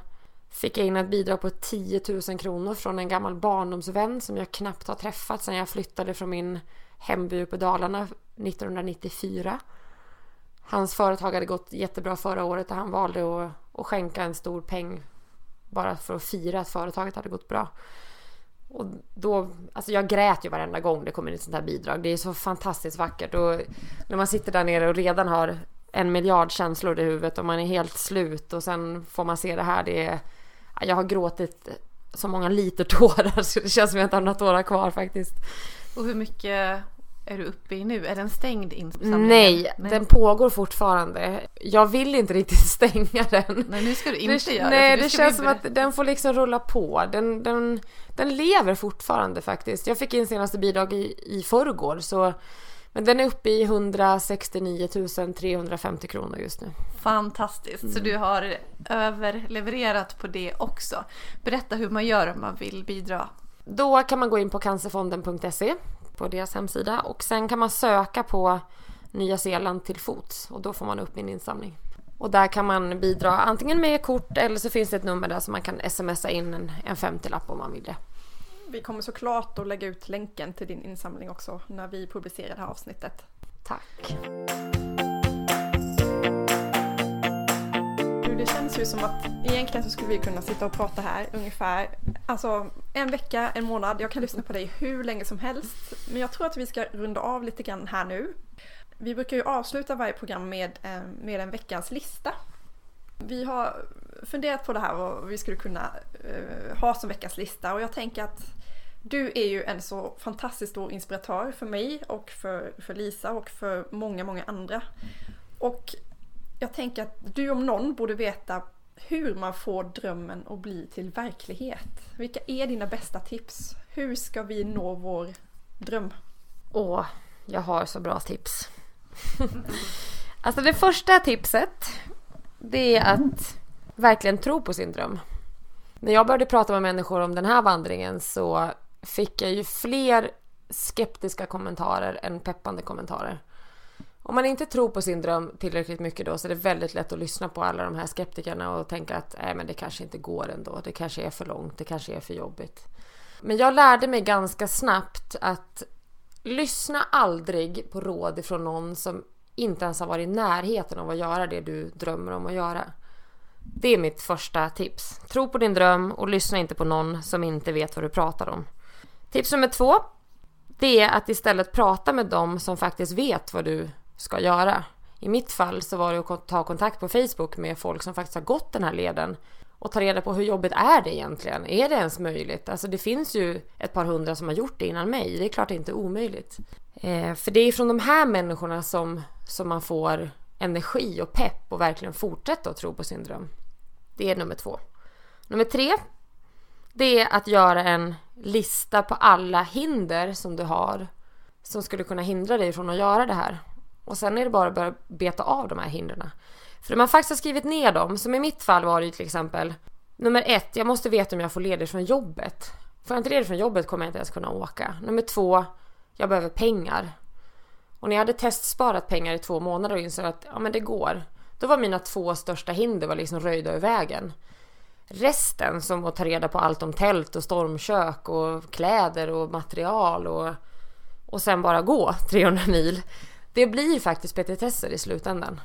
fick jag in ett bidrag på 10 000 kronor från en gammal barndomsvän som jag knappt har träffat sedan jag flyttade från min hemby på Dalarna 1994. Hans företag hade gått jättebra förra året och han valde att, att skänka en stor peng bara för att fira att företaget hade gått bra. Och då, alltså jag grät ju varenda gång det kom in ett sånt här bidrag. Det är så fantastiskt vackert och när man sitter där nere och redan har en miljard känslor i huvudet och man är helt slut och sen får man se det här. Det är, jag har gråtit så många liter tårar så det känns som jag inte har några tårar kvar faktiskt. Och hur mycket är du uppe i nu? Är den stängd insamlingen? Nej, nej, den pågår fortfarande. Jag vill inte riktigt stänga den. Nej, nu ska du inte det, göra Nej, det, det känns som att den får liksom rulla på. Den, den, den lever fortfarande faktiskt. Jag fick in senaste bidrag i, i förrgår så men den är uppe i 169 350 kronor just nu. Fantastiskt! Mm. Så du har överlevererat på det också. Berätta hur man gör om man vill bidra. Då kan man gå in på cancerfonden.se på deras hemsida och sen kan man söka på Nya Zeeland till fots och då får man upp min insamling. Och där kan man bidra antingen med kort eller så finns det ett nummer där som man kan smsa in en, en 50-lapp om man vill det. Vi kommer såklart att lägga ut länken till din insamling också när vi publicerar det här avsnittet. Tack! Känns ju som att egentligen så skulle vi kunna sitta och prata här ungefär alltså en vecka, en månad. Jag kan lyssna på dig hur länge som helst. Men jag tror att vi ska runda av lite grann här nu. Vi brukar ju avsluta varje program med, eh, med en veckans lista. Vi har funderat på det här vad vi skulle kunna uh, ha som veckans lista och jag tänker att du är ju en så fantastiskt stor inspiratör för mig och för, för Lisa och för många, många andra. Och jag tänker att du om någon borde veta hur man får drömmen att bli till verklighet. Vilka är dina bästa tips? Hur ska vi nå vår dröm? Åh, jag har så bra tips. alltså det första tipset det är att verkligen tro på sin dröm. När jag började prata med människor om den här vandringen så fick jag ju fler skeptiska kommentarer än peppande kommentarer. Om man inte tror på sin dröm tillräckligt mycket då så är det väldigt lätt att lyssna på alla de här skeptikerna och tänka att nej men det kanske inte går ändå. Det kanske är för långt, det kanske är för jobbigt. Men jag lärde mig ganska snabbt att lyssna aldrig på råd ifrån någon som inte ens har varit i närheten av att göra det du drömmer om att göra. Det är mitt första tips. Tro på din dröm och lyssna inte på någon som inte vet vad du pratar om. Tips nummer två. Det är att istället prata med dem som faktiskt vet vad du ska göra. I mitt fall så var det att ta kontakt på Facebook med folk som faktiskt har gått den här leden och ta reda på hur jobbigt är det egentligen? Är det ens möjligt? Alltså det finns ju ett par hundra som har gjort det innan mig. Det är klart det inte är omöjligt. Eh, för det är från de här människorna som, som man får energi och pepp och verkligen fortsätta att tro på sin dröm. Det är nummer två. Nummer tre. Det är att göra en lista på alla hinder som du har som skulle kunna hindra dig från att göra det här. Och sen är det bara att börja beta av de här hindren. För när man faktiskt har skrivit ner dem, som i mitt fall var det till exempel Nummer ett, jag måste veta om jag får ledigt från jobbet. Får jag inte ledigt från jobbet kommer jag inte ens kunna åka. Nummer två, jag behöver pengar. Och när jag hade testsparat pengar i två månader och insåg att ja, men det går. Då var mina två största hinder var liksom röjda ur vägen. Resten som att ta reda på allt om tält och stormkök och kläder och material och, och sen bara gå 300 mil. Det blir faktiskt petitesser i slutändan.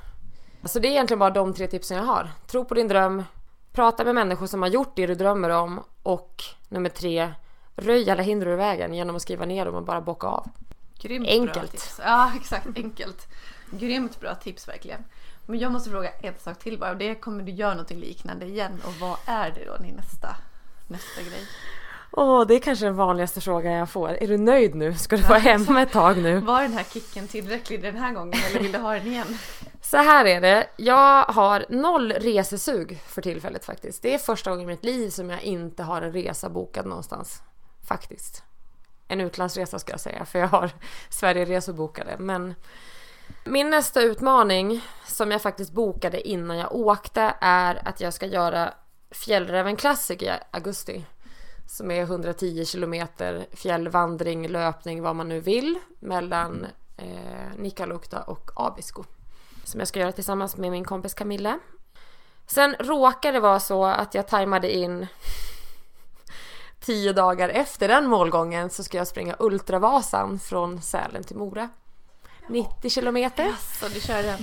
Så det är egentligen bara de tre tipsen jag har. Tro på din dröm, prata med människor som har gjort det du drömmer om och nummer tre, röj alla hinder ur vägen genom att skriva ner dem och bara bocka av. Grymt Enkelt. Bra tips. Ja, exakt. Enkelt. Grymt bra tips verkligen. Men jag måste fråga en sak till bara. Och det kommer du göra något liknande igen. Och vad är det då din nästa, nästa grej? Åh, oh, det är kanske den vanligaste frågan jag får. Är du nöjd nu? Ska du vara hemma ett tag nu? Var den här kicken tillräcklig den här gången eller vill du ha den igen? Så här är det. Jag har noll resesug för tillfället faktiskt. Det är första gången i mitt liv som jag inte har en resa bokad någonstans. Faktiskt. En utlandsresa ska jag säga, för jag har Sverigeresor bokade. Men min nästa utmaning som jag faktiskt bokade innan jag åkte är att jag ska göra Fjällräven Classic i augusti. Som är 110 kilometer fjällvandring, löpning, vad man nu vill mellan eh, Nikkaluokta och Abisko. Som jag ska göra tillsammans med min kompis Camille. Sen råkade det vara så att jag tajmade in tio dagar efter den målgången så ska jag springa Ultravasan från Sälen till Mora. 90 kilometer. Så du kör den.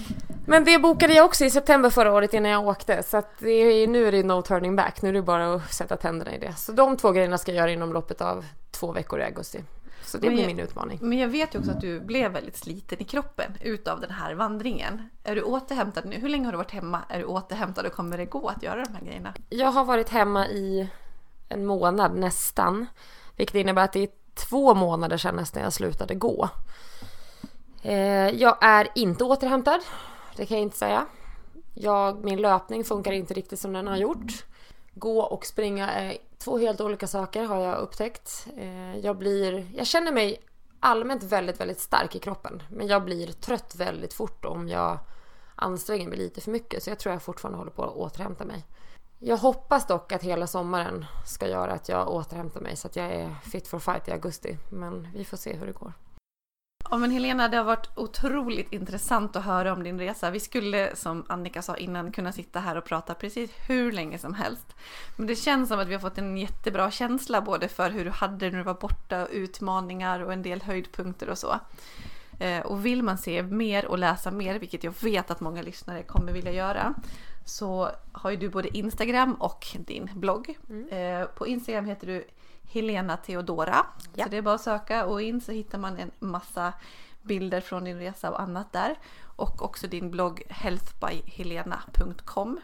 Men det bokade jag också i september förra året innan jag åkte. Så att det är, nu är det no turning back. Nu är det bara att sätta tänderna i det. Så de två grejerna ska jag göra inom loppet av två veckor i augusti. Så det Men blir jag- min utmaning. Men jag vet ju också att du blev väldigt sliten i kroppen utav den här vandringen. Är du återhämtad nu? Hur länge har du varit hemma? Är du återhämtad och kommer det gå att göra de här grejerna? Jag har varit hemma i en månad nästan. Vilket innebär att det är två månader sedan nästan jag slutade gå. Eh, jag är inte återhämtad. Det kan jag inte säga. Jag, min löpning funkar inte riktigt som den har gjort. Gå och springa är två helt olika saker har jag upptäckt. Eh, jag blir, jag känner mig allmänt väldigt, väldigt stark i kroppen. Men jag blir trött väldigt fort om jag anstränger mig lite för mycket. Så jag tror jag fortfarande håller på att återhämta mig. Jag hoppas dock att hela sommaren ska göra att jag återhämtar mig så att jag är fit for fight i augusti. Men vi får se hur det går. Ja men Helena, det har varit otroligt intressant att höra om din resa. Vi skulle, som Annika sa innan, kunna sitta här och prata precis hur länge som helst. Men det känns som att vi har fått en jättebra känsla både för hur du hade det när du var borta, och utmaningar och en del höjdpunkter och så. Eh, Och vill man se mer och läsa mer, vilket jag vet att många lyssnare kommer vilja göra, så har ju du både Instagram och din blogg. Eh, På Instagram heter du Helena Theodora. Ja. Så det är bara att söka och in så hittar man en massa bilder från din resa och annat där. Och också din blogg healthbyhelena.com.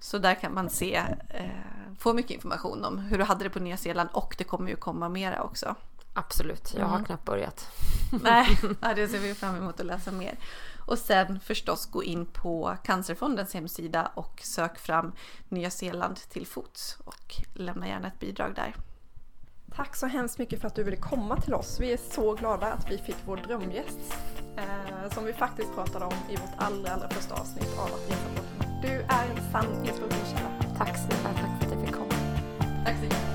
Så där kan man se, eh, få mycket information om hur du hade det på Nya Zeeland och det kommer ju komma mera också. Absolut, jag har mm. knappt börjat. Nej, det ser vi fram emot att läsa mer. Och sen förstås gå in på Cancerfondens hemsida och sök fram Nya Zeeland till fots och lämna gärna ett bidrag där. Tack så hemskt mycket för att du ville komma till oss. Vi är så glada att vi fick vår drömgäst eh, som vi faktiskt pratade om i vårt allra, allra första avsnitt av att gissa Du är en sann inspirationskälla. Tack snälla, tack för att jag fick komma. Tack så mycket.